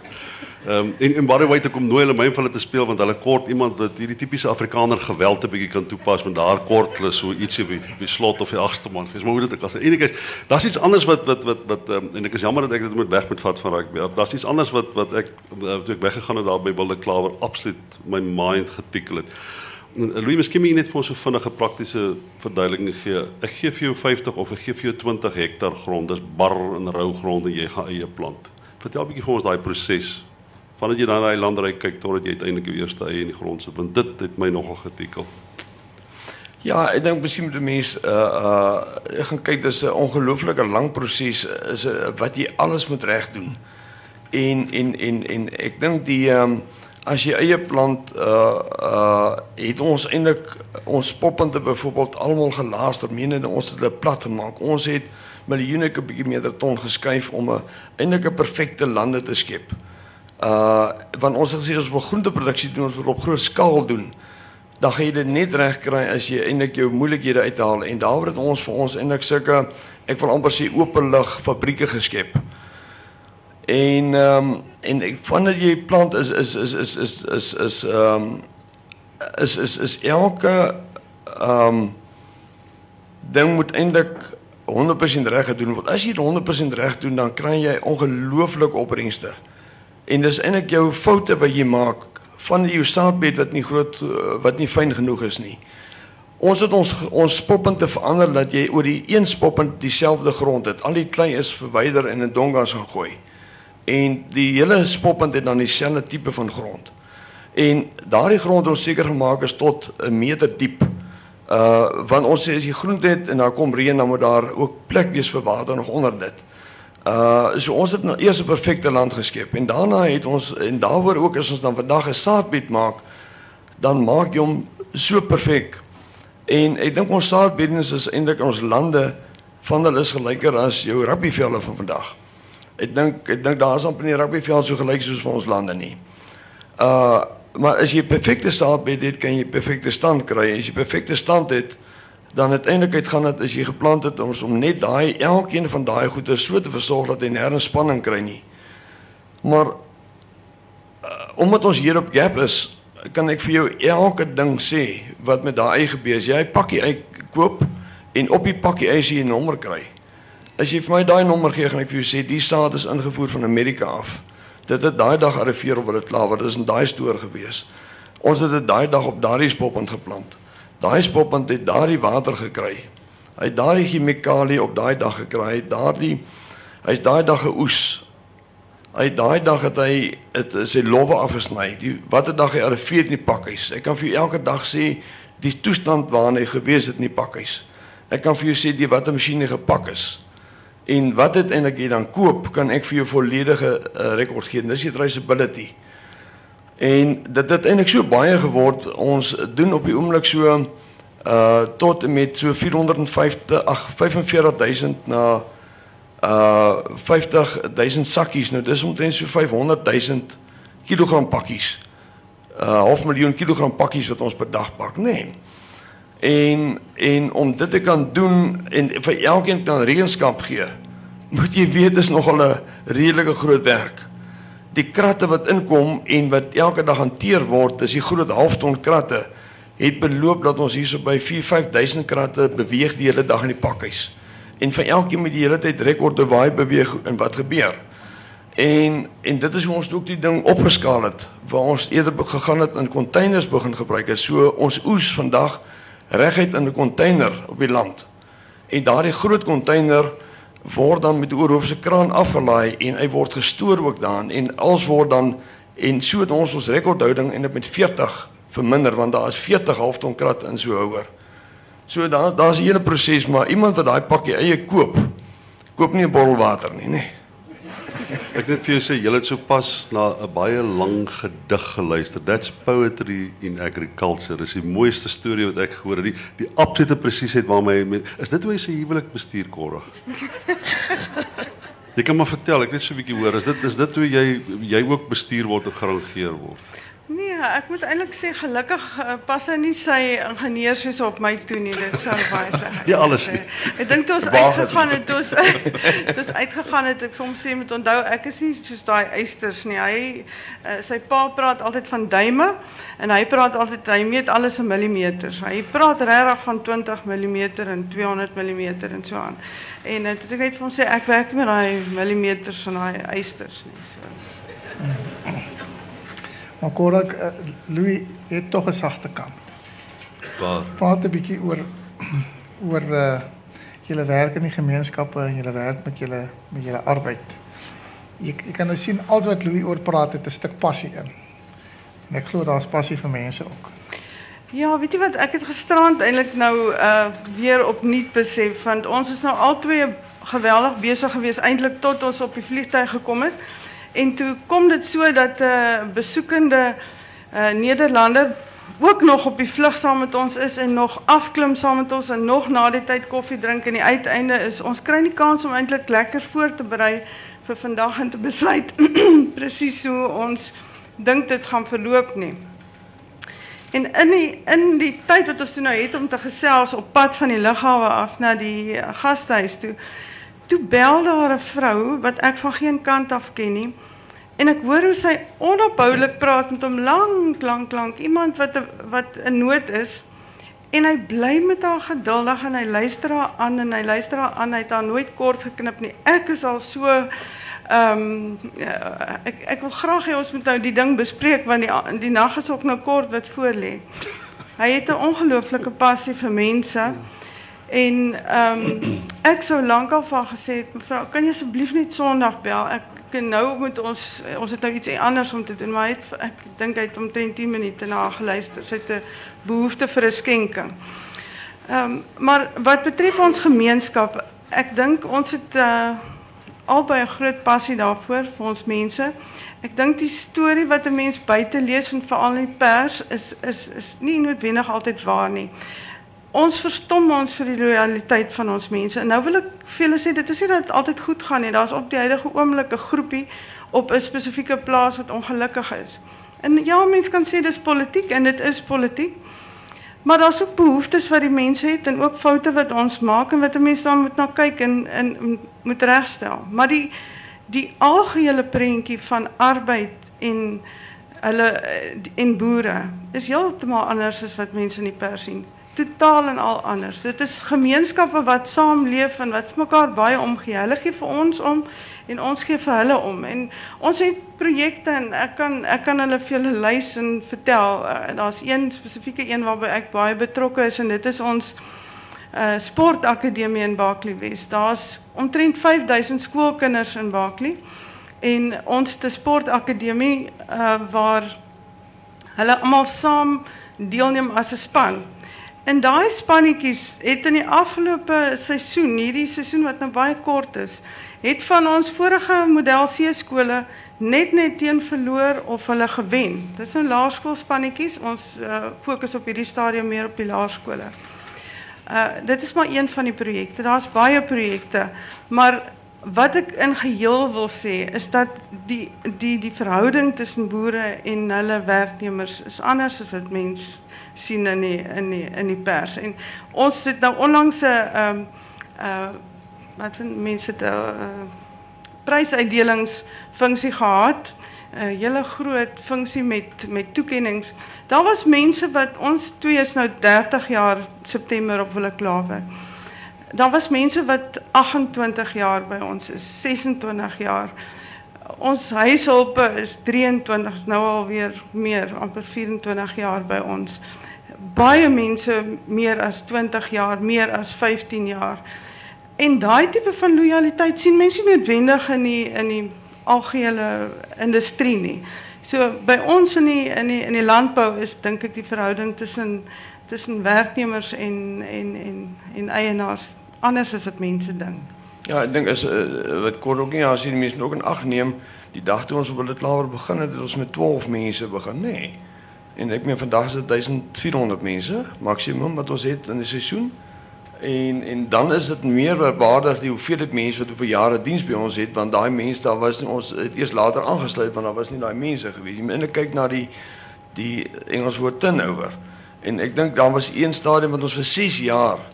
[SPEAKER 2] Ehm um, en en Barry White kom nooi hulle my vir hulle te speel want hulle kort iemand wat hierdie tipiese Afrikaner geweld 'n bietjie kan toepas want daar kort hulle so ietsie by die slot of die agste man. Dis maar hoe dit ek as enigiets. Daar's iets anders wat wat wat wat um, en ek is jammer dat ek dit moet weg moet vat van rugby. Daar's iets anders wat wat ek toe ek weggegaan het daar by Wilde Klawer absoluut my mind getikkel het. Louis, miskien moet jy net vir ons so vinnige praktiese verduideliking gee. Ek gee vir jou 50 of ek gee vir jou 20 hektaar grond. Dis bar en rou grond en jy gaan eie plant. Vertel 'n bietjie vir ons daai proses vandat jy dan na die landery kyk totdat jy uiteindelik die eerste eie in die grond sit want dit het my nogal getikel.
[SPEAKER 4] Ja, ek dink miskien moet 'n mens uh uh ek gaan kyk dis 'n ongelooflike lang proses is uh, wat jy alles moet reg doen. En en en en ek dink die um, as jy eie plant uh uh het ons eintlik ons poppunte byvoorbeeld almal gelaaster, menende ons het hulle plat gemaak. Ons het miljoene kubieke meter ton geskuif om 'n eintlik 'n perfekte lande te skep. Uh want ons het gesê ons wil groenteproduksie doen, ons wil op groot skaal doen. Dan gaan jy dit net reg kry as jy eintlik jou moeilikhede uithaal en daaroor het ons vir ons eintlik sulke ek wil amper sê openlig fabrieke geskep. En ehm um, en ek vandat jy plant is is is is is is is ehm um, is is is elke ehm um, ding moet eintlik 100% reg gedoen word. As jy dit 100% reg doen, dan kry jy ongelooflike opbrengste. En dis eintlik jou foute wat jy maak van jou saadbed wat nie groot eh, wat nie fyn genoeg is nie. Ons het ons ons spoppunte verander dat jy oor die een spoppunt dieselfde grond het. Al die klei is verwyder en in dongas gaan gooi. En die hele spoppunt het dan dieselfde tipe van grond. En daardie grond ons seker gemaak is tot 'n meter diep. Uh want ons sê as jy groente het en daar kom reën dan moet daar ook plek wees vir water nog onder dit. Uh so ons het nou eers 'n perfekte land geskep en daarna het ons en daaroor ook is ons dan vandag 'n saadbied maak dan maak jy hom so perfek. En ek dink ons saadbiedings is eintlik ons lande van hulle is gelyker as jou rugbyvelde van vandag. Ek dink ek dink daar is amper nie rugbyveld so gelyk soos vir ons lande nie. Uh maar as jy perfekte saadbied het, kan jy perfekte stand kry. As jy perfekte stand het, dan uiteindelik gaan dit as jy geplant het om om net daai elkeen van daai goeie so te versorg dat hy nêrens spanning kry nie. Maar uh, omdat ons hier op Gap is, kan ek vir jou elke ding sê wat met daai gebeur. As jy pakkie uit koop en op die pakkie as jy 'n nommer kry. As jy vir my daai nommer gee, gaan ek vir jou sê die saad is ingevoer van Amerika af. Dit het daai dag arriveer op hulle klaar, dit is 'n daai stoor gewees. Ons het dit daai dag op daardie spoppunt geplant. Daai spoppunt het daardie water gekry. Hy het daardie chemikalie op daai dag gekry. Hy het daardie hy's daai dag geoes. Hy daai dag het hy het sy lowwe afgesny. Die watter dag hy arriveer in die pakhuis. Ek kan vir jou elke dag sê die toestand waarin hy gewees het in die pakhuis. Ek kan vir jou sê die watter masjiene gepak is. En wat dit eintlik jy dan koop, kan ek vir jou volledige uh, rekord gee. Dis die traceability. En dit het eintlik so baie geword. Ons doen op die oomblik so uh tot en met so 450 ag 45000 na uh 50000 sakkies. Nou dis omtrent so 500000 kg pakkies. Uh half miljoen kilogram pakkies wat ons per dag pak, nê. Nee. En en om dit te kan doen en vir elkeen kan rekenskap gee, moet jy weet dis nogal 'n redelike groot werk. Die kratte wat inkom en wat elke dag hanteer word, dis die groot halfton kratte het beloop dat ons hierso by 4-5000 kratte beweeg die hele dag in die pakhuis. En vir elkeen moet die hele tyd rekorde waar hy beweeg en wat gebeur. En en dit is hoe ons ook die ding opgeskaal het waar ons eerder gegaan het in containers begin gebruik het. So ons oes vandag reguit in 'n container op die land. En daardie groot container word dan met die oorhoofse kraan afgelaai en hy word gestoor ook daarin en alles word dan en so het ons ons rekordhouding en dit met 40 verminder want daar is 40 halfton krat in so houer. So daar daar's 'n hele proses maar iemand wat daai pakkie eie koop koop nie 'n bottel water nie, nê.
[SPEAKER 2] Ek net vir jou sê jy het sopas na 'n baie lang gedig geluister. That's poetry in agriculture. Dis die mooiste storie wat ek gehoor het. Die die absolute presisheid waarmee is dit hoe jy se huwelik bestuur korrig. Jy kan maar vertel, ek net so 'n bietjie hoor. Is dit is dit hoe jy jy ook bestuur word of gerangeer word?
[SPEAKER 5] Nee, ek moet eintlik sê gelukkig uh, pas hy nie sy ingenieurswese op my toe nie. Dit sou baie sê.
[SPEAKER 2] Ja, alles nie.
[SPEAKER 5] Ek dink toe ons uitgegaan het, toe ons uitgegaan het, ek soms sê met onthou ek is nie soos daai eisters nie. Hy uh, sy pa praat altyd van duime en hy praat altyd hy meet alles in millimeters. Hy praat regtig van 20 mm en 200 mm en so aan. En uh, ek net van sê ek werk met daai millimeters en daai eisters nie. So.
[SPEAKER 3] Maar Korak uh, Louis het tog 'n sagte kant.
[SPEAKER 2] Waar?
[SPEAKER 3] Praat 'n bietjie oor oor uh julle werk in die gemeenskappe en julle werk met julle met julle arbeid. Jy jy kan nou sien alles wat Louis oor praat het 'n stuk passie in. En ek glo daar's passie vir mense ook.
[SPEAKER 5] Ja, weet jy wat ek het gisterand eintlik nou uh weer opnuut besef want ons is nou al twee geweldig besig geweest eintlik tot ons op die vliegtuig gekom het. En toe kom dit so dat 'n uh, eh, besoekende uh, Nederlander ook nog op die vlug saam met ons is en nog afklim saam met ons en nog na die tyd koffie drink en die uiteinde is ons kry nie kans om eintlik lekker voor te berei vir vandag en te besluit presies hoe ons dink dit gaan verloop nie. En in die in die tyd wat ons toe nou het om te gesels op pad van die lughawe af na die gastehuis toe, toe bel daar 'n vrou wat ek van geen kant af ken nie. En ek hoor hoe sy onophoudelik praat met hom lank, lank, lank. Iemand wat wat in nood is. En hy bly met haar geduldig en hy luister haar aan en hy luister haar aan. Hy het haar nooit kort geknip nie. Ek is al so ehm um, ek ek wil graag hê ons moet nou die ding bespreek want die die nag is ook nou kort wat voor lê. Hy het 'n ongelooflike passie vir mense. En ehm um, ek sou lankal van gesê het mevrou, kan jy asseblief net Sondag bel? Ek nou moet ons ons het nou iets anders om te doen, maar het, ek dink hy het omtrent 10 minute na geluister. Sy het 'n behoefte vir 'n skenking. Ehm maar wat betref ons gemeenskap, ek dink ons het uh, albei 'n groot passie daarvoor vir ons mense. Ek dink die storie wat 'n mens buite lees en veral in die pers is is is nie noodwendig altyd waar nie ons verstom ons vir die loyaliteit van ons mense. En nou wil ek vir julle sê dit is nie dat dit altyd goed gaan nie. Daar's op die huidige oomblik 'n groepie op 'n spesifieke plaas wat ongelukkig is. En ja, mense kan sê dis politiek en dit is politiek. Maar daar's ook behoeftes wat die mense het en ook foute wat ons maak en wat 'n mens dan moet na kyk en en moet regstel. Maar die die algehele prentjie van arbeid en hulle en boere is heeltemal anders as wat mense in die pers sien totaal en al anders. Dit is gemeenskappe wat saamleef en wat mekaar baie omgee. Hulle gee vir ons om en ons gee vir hulle om. En ons het projekte en ek kan ek kan hulle vir julle lys en vertel. Uh, Daar's een spesifieke een waarby ek baie betrokke is en dit is ons uh sportakademie in Barkley West. Daar's omtrent 5000 skoolkinders in Barkley en ons te sportakademie uh waar hulle almal saam deelneem as 'n span. En daai spannetjies het in die afgelope seisoen, hierdie seisoen wat nou baie kort is, het van ons vorige model C skole net net teen verloor of hulle gewen. Dis nou laerskoolspannetjies. Ons uh, fokus op hierdie stadium meer op die laerskole. Uh dit is maar een van die projekte. Daar's baie projekte, maar wat ek in geheel wil sê is dat die die die verhouding tussen boere en hulle werknemers is anders as wat mense sien in die in die in die pers. En ons het nou onlangs 'n ehm um, uh wat mense het 'n uh, prysuitdelingsfunksie gehad. 'n uh, hele groot funksie met met toekenninge. Daar was mense wat ons twee is nou 30 jaar September op hulle klawe. Daar was mense wat 28 jaar by ons is, 26 jaar. Ons huishulpe is 23 nou alweer meer amper 24 jaar by ons. Baie mense meer as 20 jaar, meer as 15 jaar. En daai tipe van lojaliteit sien mense nie noodwendig in die in die algehele industrie nie. So by ons in die in die in die landbou is dink ek die verhouding tussen tussen werknemers en en en en eienaars anders as wat mense dink.
[SPEAKER 4] Ja, ek dink is uh, wat kon ook nie as jy die mense ook in ag neem, die dag toe ons op hulle klaar begin het, het ons met 12 mense begin, nê. Nee. En ek meen vandag is dit 1400 mense maksimum wat ons het in die seisoen. En en dan is dit meer waardig die hoeveelheid mense wat vir jare diens by ons het want daai mense daar was nie, ons het eers later aangesluit want daar was nie daai mense gewees nie. En ek kyk na die die Engels woord turnover. En ek dink daar was een stadium wat ons vir 6 jaar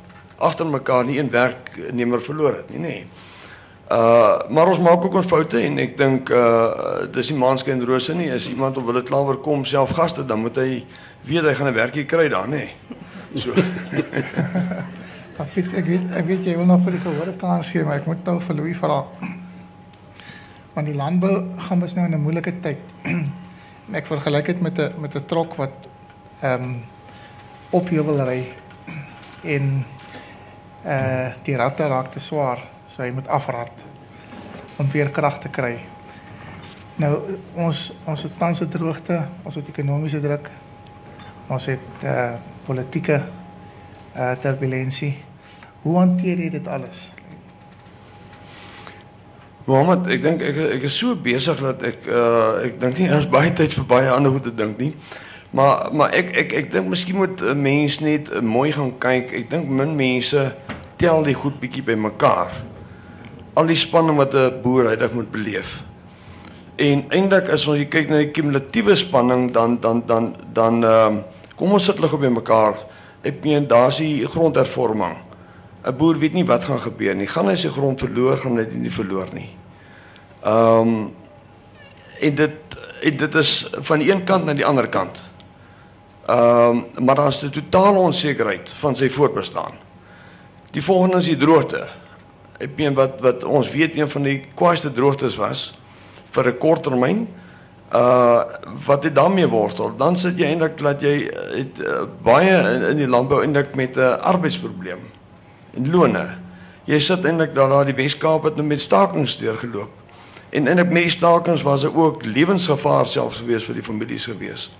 [SPEAKER 4] agter mekaar nie een werknemer verloor het nie, nê. Nee. Uh maar ons maak ook ons foute en ek dink uh dis die manske en rose nie as iemand op hulle klawer kom self gaste dan moet hy weet hy gaan 'n werkie kry dan nê. So
[SPEAKER 3] weet ek weet ek weet jy wil nog vir die gehore kans gee, maar ek moet nou vir Louis vra. Want die landbou gaan mos nou in 'n moeilike tyd. En ek vergelyk dit met 'n met 'n trok wat ehm um, op heuwel ry en uh, die ratte raak te swaar, so hy moet afrat om weer krag te kry. Nou ons ons het tans 'n droogte, ons het ekonomiese druk. Ons het eh uh, politieke uh, turbulentie. Hoe hanteer jy dit alles?
[SPEAKER 4] Mohammed, ek dink ek ek is so besig dat ek uh ek dink nie ons baie tyd vir baie ander goed te dink nie. Maar maar ek ek ek dink miskien moet 'n mens net mooi gaan kyk. Ek dink min mense tel die goed bietjie bymekaar. Al die spanning wat 'n boer uitdag moet beleef. En eintlik as ons kyk na die kumulatiewe spanning dan dan dan dan ehm uh, kom ons sit lig op bymekaar ek meen daar's die grondhervorming. 'n Boer weet nie wat gaan gebeur nie. Gaan hy sy grond verloor, gaan hy dit nie verloor nie. Ehm um, en dit en dit is van die een kant na die ander kant. Ehm um, maar daar's 'n totale onsekerheid van sy voortbestaan. Die volgende is die droogte. Ek meen wat wat ons weet een van die kwaaiste droogtes was vir 'n kort termyn uh wat dit daarmee worstel? Dan sit jy eintlik dat jy het uh, baie in, in die landbou eintlik met 'n uh, arbeidsprobleem en lone. Jy sit eintlik daar daar die Weskaap het nou met stakings deurgeloop. En in op met die stakings was er ook lewensgevaar selfs gewees vir die families gewees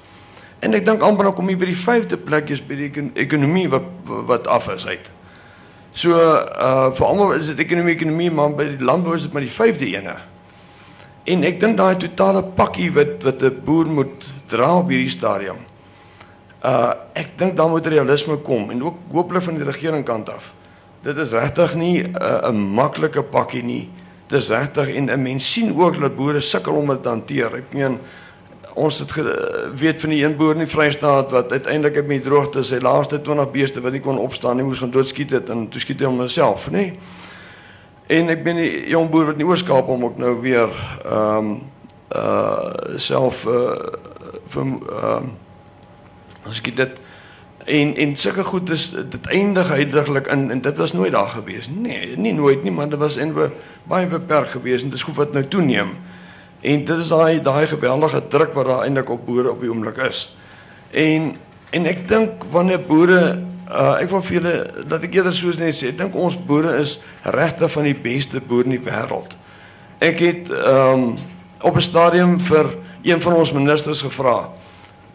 [SPEAKER 4] en ek dink amper nou kom jy by die vyfde plek is by die ekonomie wat wat af is uit so uh vir almal is dit ekonomie ekonomie maar by die landbou is dit maar die vyfde ene En ek dink daai totale pakkie wat wat 'n boer moet dra op hierdie stadium. Uh ek dink dan moet realisme kom en ook hooplik van die regering kant af. Dit is regtig nie 'n uh, maklike pakkie nie. Dit is regtig en 'n mens sien ook dat boere sukkel om dit te hanteer. Ek meen ons het weet van die een boer in die Vrystaat wat uiteindelik met droogte sy laaste 20 beeste wat nie kon opstaan nie moes gaan doodskiet het en toe skiet hy homself, nê? En ek ben 'n jong boer wat in Oos-Kaap om ook nou weer ehm um, uh self uh van ehm um, as ek dit en en sulke goed is dit eindig heiliglik in en dit was nooit daar gewees nee nie nooit nie maar dit was en baie beperk gewees en dit is goed wat nou toeneem en dit is daai daai geweldige druk wat daar eintlik op boere op die oomblik is en en ek dink wanneer boere Uh ek wil vir julle dat ek eerder soos net sê, ek dink ons boere is regtig van die beste boere in die wêreld. Ek het ehm um, op 'n stadium vir een van ons ministers gevra.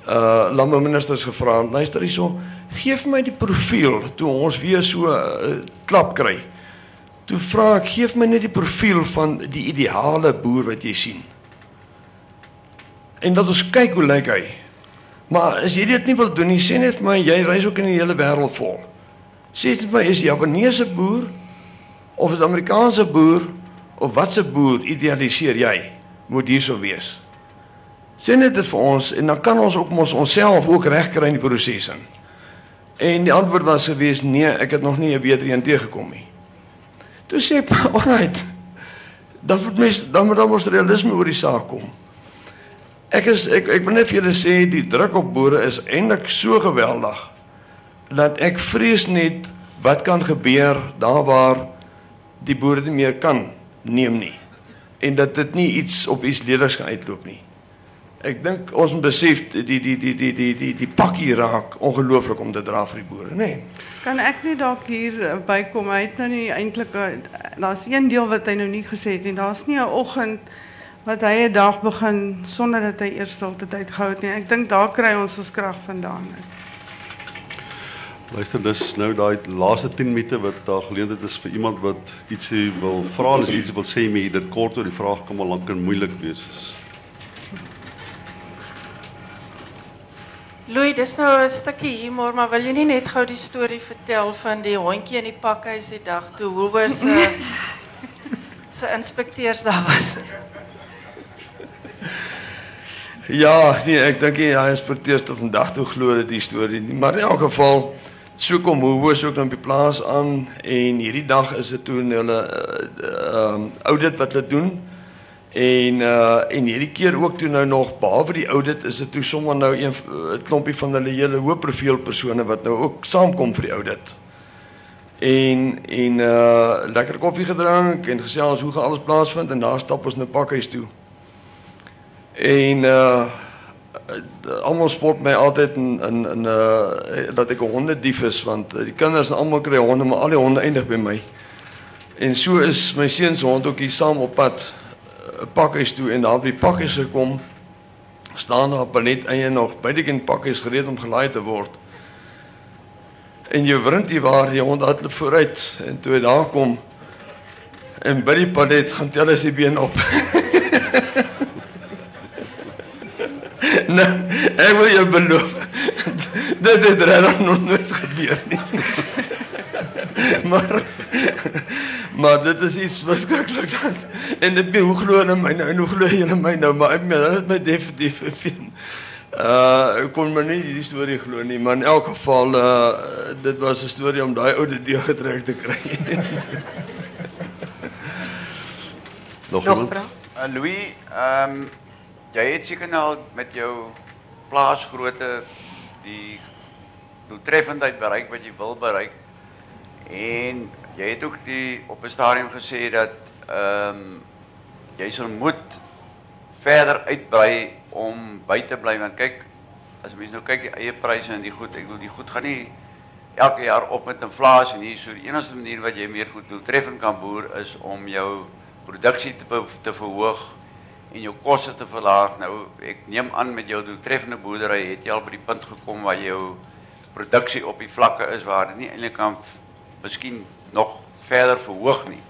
[SPEAKER 4] uh landbouministers gevra, luister hierso, gee vir my die profiel toe ons weer so uh, klap kry. Toe vra ek, gee vir my net die profiel van die ideale boer wat jy sien. En dat ons kyk hoe lyk hy. Maar as jy dit nie wil doen nie, sê net my, jy reis ook in die hele wêreld vol. Sê dit my, is 'n Japaneese boer of 'n Amerikaanse boer of watse boer idealiseer jy moet hierso wees? Sê net dit vir ons en dan kan ons ook mos onsself ook regkry in die proses in. En die antwoord was gewees nee, ek het nog nie 'n beter een teëgekom nie. Toe sê ek, "Alright. Dan moet mens dan moet dan ons realisme oor die saak kom." Ek is ek ek wil net vir julle sê die druk op boere is eintlik so geweldig dat ek vrees net wat kan gebeur daar waar die boere nie meer kan neem nie en dat dit nie iets op iets leerders gaan uitloop nie. Ek dink ons moet besef die die die die die die die, die pakkie raak ongelooflik om te dra vir die boere, nê. Nee.
[SPEAKER 5] Kan ek nie dalk hier eh, bykom? Hy het nou nie eintlik daar's een deel wat hy nou nie gesê het nie. Daar's nie 'n oggend wat hy 'n dag begin sonder dat hy eers stilte tyd gehou het nie. Ek dink daar kry ons ons krag vandaan.
[SPEAKER 2] Luister, dis nou daai laaste 10 minute wat daar geleentheid is vir iemand wat ietsie wil vra, as ietsie wil sê, maar dit kort oor die vraag kom al lank en moeilik wees.
[SPEAKER 6] Louis, dis nou 'n stukkie humor, maar wil jy nie net gou die storie vertel van die hondjie in die pakhuis die dag toe Woolworths se se inspekteurs daar was?
[SPEAKER 4] Ja, nee, ek dink nie hy inspekteurs tot vandag toe glo dit die storie nie, maar in elk geval so kom Woolworths ook op die plaas aan en hierdie dag is dit toe hulle ehm uh, audit wat hulle doen. En uh en hierdie keer ook toe nou nog behalwe die audit is dit toe sommer nou 'n klompie van hulle hele hoë profiel persone wat nou ook saamkom vir die audit. En en uh lekker koffie gedrink en gesels hoe gaan alles plaasvind en daar stap ons nou pakhuis toe. En uh almal spot my altyd in in in uh dat ek 'n hondedief is want die kinders almal kry honde maar al die honde eindig by my. En so is my seuns hond ook hier saam op pad 'n pakhuis toe en daar by pakhuis gekom staan daar 'n palet eie nog die kind pakhuis gereed om gelaai te word. En jy wrint hier waar die hond hardloop vooruit en toe daar kom en by die palet gaan tel hy sy been op. nee, ek wil jou beloof. dit het regtig nog nooit gebeur nie. maar maar dit is iets verskriklik. En dit be hoe glo hulle my nou en hoe glo julle my nou, maar ek meen hulle het my definitief gefien. Uh ek kon my nie die storie glo nie, maar in elk geval uh dit was 'n storie om daai ou dit deur getrek te kry.
[SPEAKER 2] Nog iemand?
[SPEAKER 7] Uh, Louis, ehm um, jy het seker nou met jou plaasgrootte die doeltreffendheid bereik wat jy wil bereik. En jy het ook die op 'n stadium gesê dat ehm um, jy sal moet verder uitbrei om by te bly want kyk as mense nou kyk die eie pryse en die goed, ek wil die goed gaan nie elke jaar op met inflasie nie. So die enigste manier wat jy meer goed doeltreffend kan boer is om jou produksie te te verhoog en jou koste te verlaag. Nou ek neem aan met jou doeltreffende boerdery het jy al by die punt gekom waar jou produksie op die vlakke is waar nie eintlik kan miskien nog verder verhoog nie.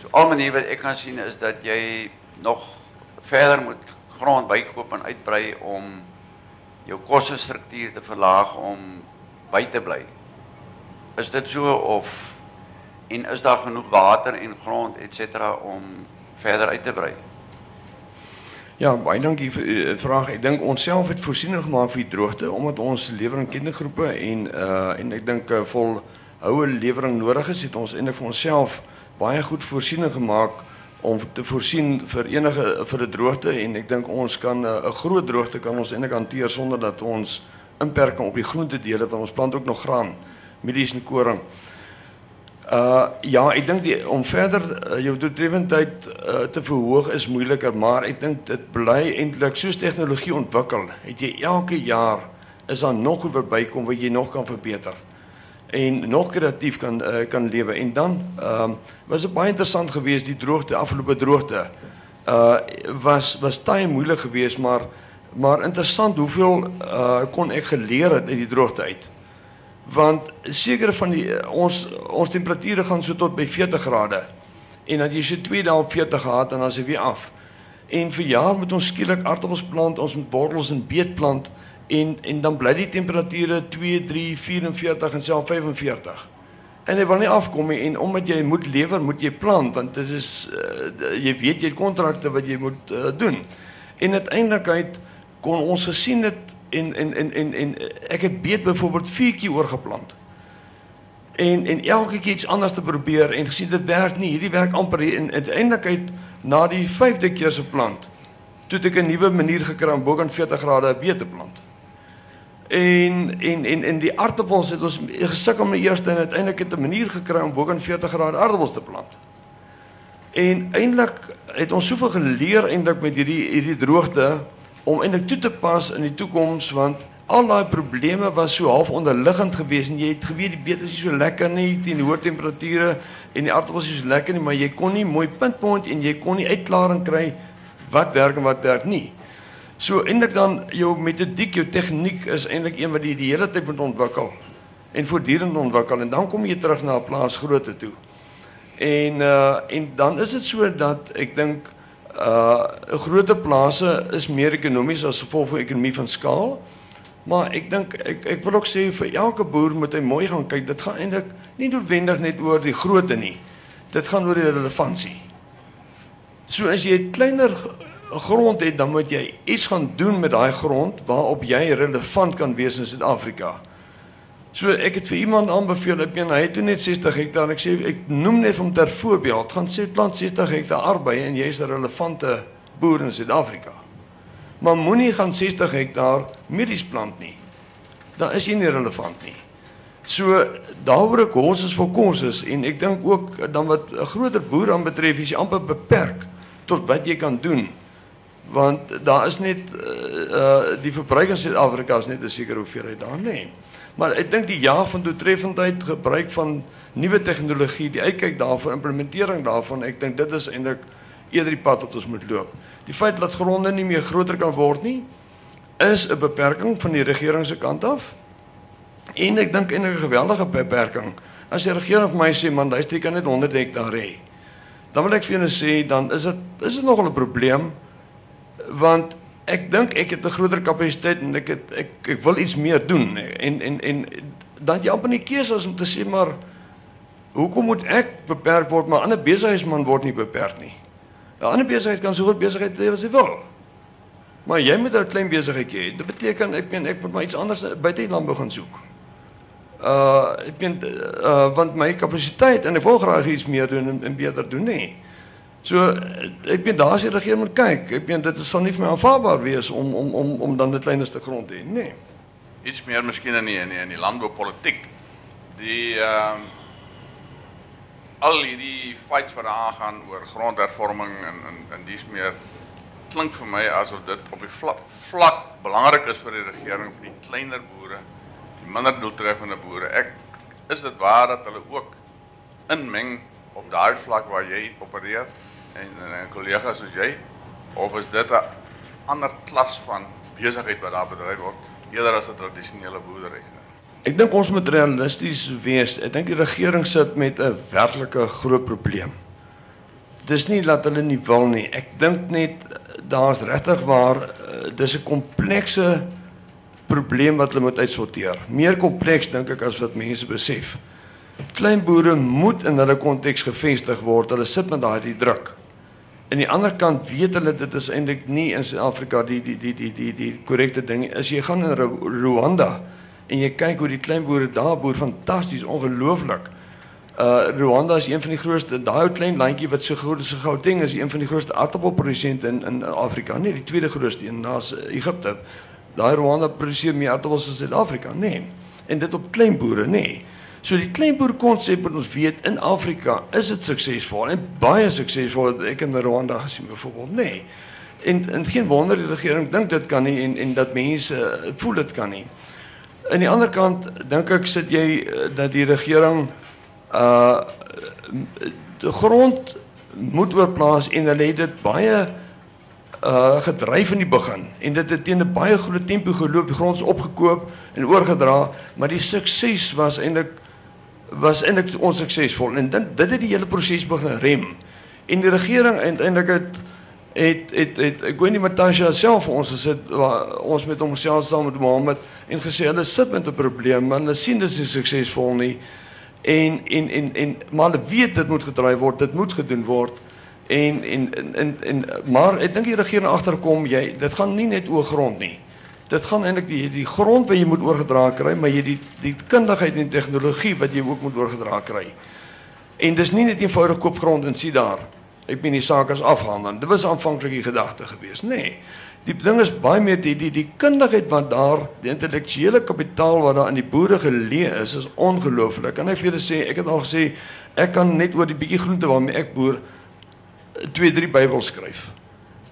[SPEAKER 7] So al manier wat ek kan sien is dat jy nog verder moet grond bykoop en uitbrei om jou kostestruktuur te verlaag om by te bly. Is dit so of en is daar genoeg water en grond et cetera om verder uit te brei?
[SPEAKER 4] Ja, baie dankie vir die vraag. Ek dink ons self het voorsiening gemaak vir die droogte omdat ons lewering kindergroepe en uh en ek dink uh, vol houe lewering nodig is, het ons eintlik vir onsself baie goed voorsiening gemaak om te voorsien vir enige vir 'n droogte en ek dink ons kan 'n uh, groot droogte kan ons eintlik hanteer sonder dat ons inperking op die groentedele want ons plant ook nog graan, mielies en koring. Ja, ek dink om verder uh, jou doeltreffendheid uh, te verhoog is moeiliker, maar ek dink dit bly eintlik soos tegnologie ontwikkel, het jy elke jaar is daar nog goed wat bykom wat jy nog kan verbeter en nog kreatief kan uh, kan lewe en dan ehm uh, was dit baie interessant geweest die droogte afgelope droogte uh was was baie moeilik geweest maar maar interessant hoeveel uh kon ek geleer het uit die droogte uit. Want sekere van die uh, ons ons temperature gaan so tot by 40 grade. En dan jy so 2 dae op 40 gehad en dan dit weer af. En vir jaar moet ons skielik aardappels plant, ons moet wortels en beet plant en en dan bly die temperature 2, 3, 44 en self 45. En hy wil nie afkom nie en omdat jy moet lewer, moet jy plant want dit is uh, jy weet jy het kontrakte wat jy moet uh, doen. En uiteindelik kon ons gesien het en en en en en ek het beet byvoorbeeld 4 keer oorgeplant. En en elke keer iets anders te probeer en gesien dit werk nie. Hierdie werk amper en uiteindelik na die 5de keer se plant toe ek 'n nuwe manier gekry om bo kan 40 grade beet te plant. En en en in die aardappels het ons gesukkel die eerste en uiteindelik het 'n manier gekry om bo kan 40 grade aardappels te plant. En eintlik het ons soveel geleer eintlik met hierdie hierdie droogte om eintlik toe te pas in die toekoms want al daai probleme was so half onderliggend geweest en jy het geweet die beter is nie so lekker nie teen hoë temperature en die aardappels is so lekker nie maar jy kon nie mooi pinpoint en jy kon nie uitklaring kry wat werk en wat werk nie. So eintlik dan jou metodiek, jou tegniek is eintlik een wat jy die hele tyd moet ontwikkel en voortdurend ontwikkel en dan kom jy terug na 'n plaas grootte toe. En uh en dan is dit so dat ek dink uh groter plase is meer ekonomies as gevolg van ekonomie van skaal. Maar ek dink ek ek wil ook sê vir elke boer moet hy mooi gaan kyk. Dit gaan eintlik nie noodwendig net oor die grootte nie. Dit gaan oor die relevantie. So as jy 'n kleiner grond het, dan moet jy iets gaan doen met daai grond waarop jy relevant kan wees in Suid-Afrika. So ek het vir iemand aanbeveel, ek meen hy het net 60 hektaar. Ek sê ek noem net om ter voorbeeld, gaan sê plant 60 hektaar arbei en jy's 'n relevante boer in Suid-Afrika. Maar moenie gaan 60 hektaar medies plant nie. Dan is jy nie relevant nie. So daaroor ek kos is vir kos is en ek dink ook dan wat 'n groter boer aan betref, is jy amper beperk tot wat jy kan doen. Want daar is net uh, uh die verbruik in Suid-Afrika is net 'n sekere hoeveelheid daar, nee. Maar ek dink die jaag van doeltreffendheid, gebruik van nuwe tegnologie, die uitkyk daarvoor, implementering daarvan, ek dink dit is eintlik eerder die pad wat ons moet loop. Die feit dat gronde nie meer groter kan word nie, is 'n beperking van die regering se kant af. En ek dink eintlik 'n geweldige beperking. As die regering vir my sê man, jy kan net 100 hektaar hê. Dan wil ek vir julle sê dan is dit is dit nogal 'n probleem want ek dink ek het 'n groter kapasiteit en ek het ek ek wil iets meer doen en en en dan jy amper nie keuse as om te sê maar hoekom moet ek beperk word maar ander besigheidsman word nie beperk nie. 'n Ander besigheid kan so groot besigheid hê as hy wil. Maar jy moet 'n klein besigheidjie hê. Dit beteken ek meen ek moet maar iets anders buite die landbou gaan soek. Uh ek meen uh want my kapasiteit en ek wil graag iets meer doen en, en beter doen nê. So ek meen daar se regering moet kyk. Ek meen dit sal nie vir my aanvaarbaar wees om om om om dan die kleinste grond te hê, nee.
[SPEAKER 8] Iets meer miskien in die in die, die landboupolitiek. Die ehm um, al hierdie fights wat aangaan oor grondhervorming en en en dis meer klink vir my asof dit op die vlak vlak belangrik is vir die regering vir die kleiner boere, die minder doeltreffende boere. Ek is dit waar dat hulle ook inmeng op daai vlak waar jy opereer? En en, en kollegas soos jy of is dit 'n ander klas van besigheid wat daar bedryf word eerder as 'n tradisionele boerdery?
[SPEAKER 4] Ek dink ons moet realisties wees. Ek dink die regering sit met 'n werklike groot probleem. Dis nie dat hulle nie wil nie. Ek dink net daar's regtig waar eh, dis 'n komplekse probleem wat hulle moet uitsorteer. Meer kompleks dink ek as wat mense besef. Klein boere moet in hulle konteks gevestig word. Hulle sit met daai druk. Aan die ander kant weet hulle dit is eintlik nie in Suid-Afrika die die die die die die korrekte ding. As jy gaan in Rwanda en jy kyk hoe die klein boere daar boer, fantasties, ongelooflik. Uh Rwanda is een van die grootste, daai ou klein landjie wat so groot is so Gauteng is een van die grootste aardappelprodusente in in Afrika, nie die tweede grootste een na Egipte. Daai Rwanda produseer meer aardappels as Suid-Afrika, nê. Nee. En dit op klein boere, nê. Nee. So die kleinboer konsep wat ons weet in Afrika is dit suksesvol en baie suksesvol het ek in Rwanda gesien byvoorbeeld nê. Nee. En en geen wonder die regering dink dit kan nie en en dat mense voel dit kan nie. Aan die ander kant dink ek sit jy uh, dat die regering uh die grond moet oorplaas en hulle het dit baie uh gedryf in die begin en dit het teen 'n baie groot tempo geloop, die grond is opgekoop en oorgedra, maar die sukses was eintlik was eintlik onsuksesvol en dit dit het die hele proses begin rem. En die regering eintlik het het het het ek weet nie Matasha self vir ons gesit ons met hom gesels saam met Mohammed en gesê hulle sit met 'n probleem maar hulle sien dit is suksesvol nie. En en en en maar hulle weet dit moet gedraai word dit moet gedoen word. En en en en, en maar ek dink die regering agterkom jy dit gaan nie net oor grond nie dit gaan eintlik die die grond wat jy moet oorgedra kry maar jy die die kundigheid en tegnologie wat jy ook moet oorgedra kry en dis nie net eenvoudig koop grond en sien daar ek meen die saak is afhandel. Dit was aanvanklik die gedagte geweest, nê. Nee, die ding is baie meer die die die kundigheid wat daar, die intellektuele kapitaal wat daar in die boere geleë is, is ongelooflik. En ek vir julle sê, ek het al gesê ek kan net oor die bietjie groente waarmee ek boer 2, 3 Bybels skryf.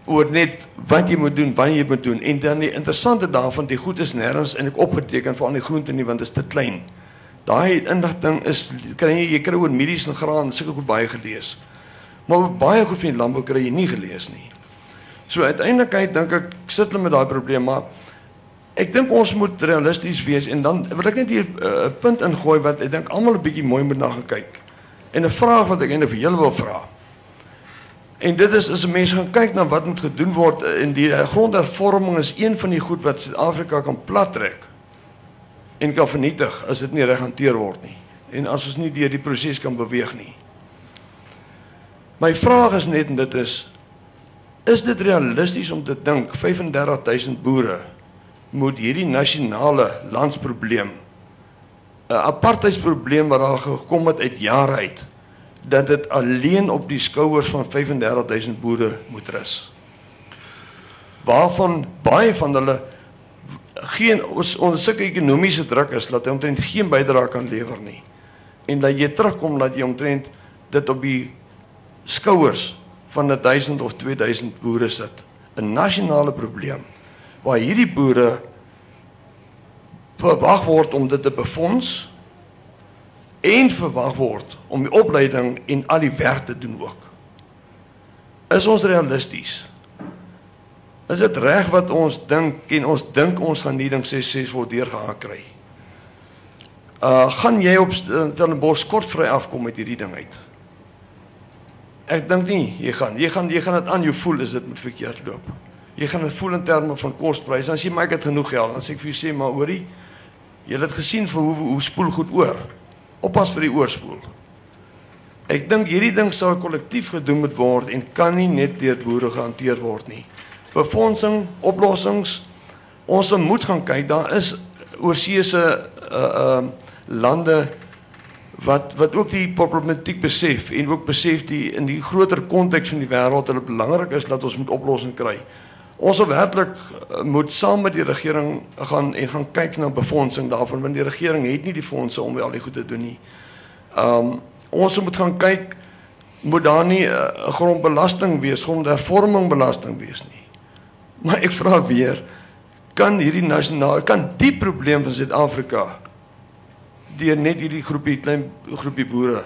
[SPEAKER 4] Oor net wat jy moet doen, wanneer jy moet doen. En dan die interessante daarvan, die goed is nêrens en ek opgeteken vir al die groente nie want dit is te klein. Daai inligting is kry jy jy kry oor medies en graan, sulke goed baie gelees. Maar baie goed van die landbou kry jy nie gelees nie. So uiteindelik dink ek sit hulle met daai probleem, maar ek dink ons moet realisties wees en dan wil ek net hier 'n uh, punt ingooi wat ek dink almal 'n bietjie mooi moet na gekyk. En 'n vraag wat ek eintlik vir julle wil vra. En dit is as mense gaan kyk na wat moet gedoen word in die uh, grondhervorming is een van die goed wat Suid-Afrika kan plattrek en kan vernietig as dit nie reg hanteer word nie. En as ons nie deur die proses kan beweeg nie. My vraag is net en dit is is dit realisties om te dink 35000 boere moet hierdie nasionale landsprobleem 'n apartheidsprobleem wat daar gekom het uit jare uit dat dit alleen op die skouers van 35000 boere moet rus. Waarvan baie van hulle geen ons ons sulke ekonomiese druk is dat hulle omtrent geen bydrae kan lewer nie. En dat jy terugkom dat jy omtrent dit op die skouers van 1000 of 2000 boere sit. 'n Nasionale probleem waar hierdie boere verwag word om dit te befonds en verwag word om die opleiding en al die werk te doen ook. Is ons realisties? Is dit reg wat ons dink en ons dink ons gaan die ding 66 word deurgehaak kry? Uh gaan jy op Stellenbosch kortvry afkom met hierdie ding uit? Ek dink nie jy gaan jy gaan jy gaan dit aan jou voel as dit met verkeerd loop. Jy gaan dit voel in terme van kospryse. Dan sê maar ek het genoeg geld. Dan sê ek vir jou sê maar hoorie, jy het gesien vir hoe hoe spoel goed oor. Oppas vir die oorspoel. Ek dink hierdie ding sal kollektief gedoen moet word en kan nie net deur boere gehanteer word nie. Befondsing, oplossings. Ons moet gaan kyk. Daar is oorseese uh uh lande wat wat ook die problematiek besef en ook besef die in die groter konteks van die wêreld dit belangrik is dat ons moet oplossings kry. Ons wil werklik eh, moet saam met die regering gaan en gaan kyk na befondsing daarvan want die regering het nie die fondse om al die goed te doen nie. Um ons moet gaan kyk moet daar nie eh, 'n uh, grondbelasting wees, grondhervorming belasting wees nie. Maar ek vra weer, kan hierdie nasionale kan die probleem van Suid-Afrika deur net hierdie groepie klein groepie boere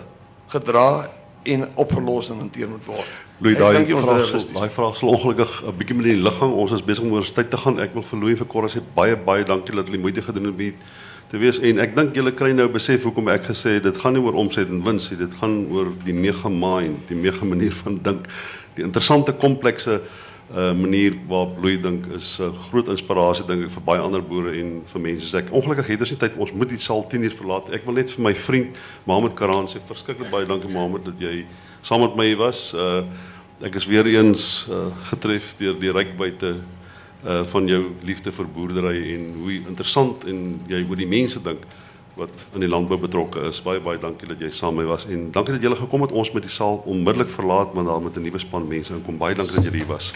[SPEAKER 4] gedra en opgelos en hanteer moet word.
[SPEAKER 2] Louis daai vraag daai vraag sal ongelukkig 'n bietjie met die ligging. Ons is besig om universiteit te gaan. Ek wil vir Louis vir Corrie sê baie baie dankie dat hulle moeite gedoen het om te wees en ek dink julle kry nou besef hoekom ek gesê het dit gaan nie oor omset en wins nie. Dit gaan oor die mega mind, die mega manier van dink, die interessante komplekse uh, manier waarop Louis dink is 'n uh, groot inspirasie dink ek vir baie ander boere en vir mense. So ek ongelukkig het ons nie tyd ons moet die saal 10 uur verlaat. Ek wil net vir my vriend Mohammed Karan sê verskriklik baie dankie Mohammed dat jy saam met my was. Uh ek is weer eens uh, getref deur die rykbuite uh van jou liefde vir boerdery en hoe interessant en jy oor die mense dink wat in die landbou betrokke is. Baie baie dankie dat jy saam met my was en dankie dat julle gekom het. Ons met die saal onmiddellik verlaat want daar met 'n nuwe span mense inkom. Baie dankie dat julle hier was.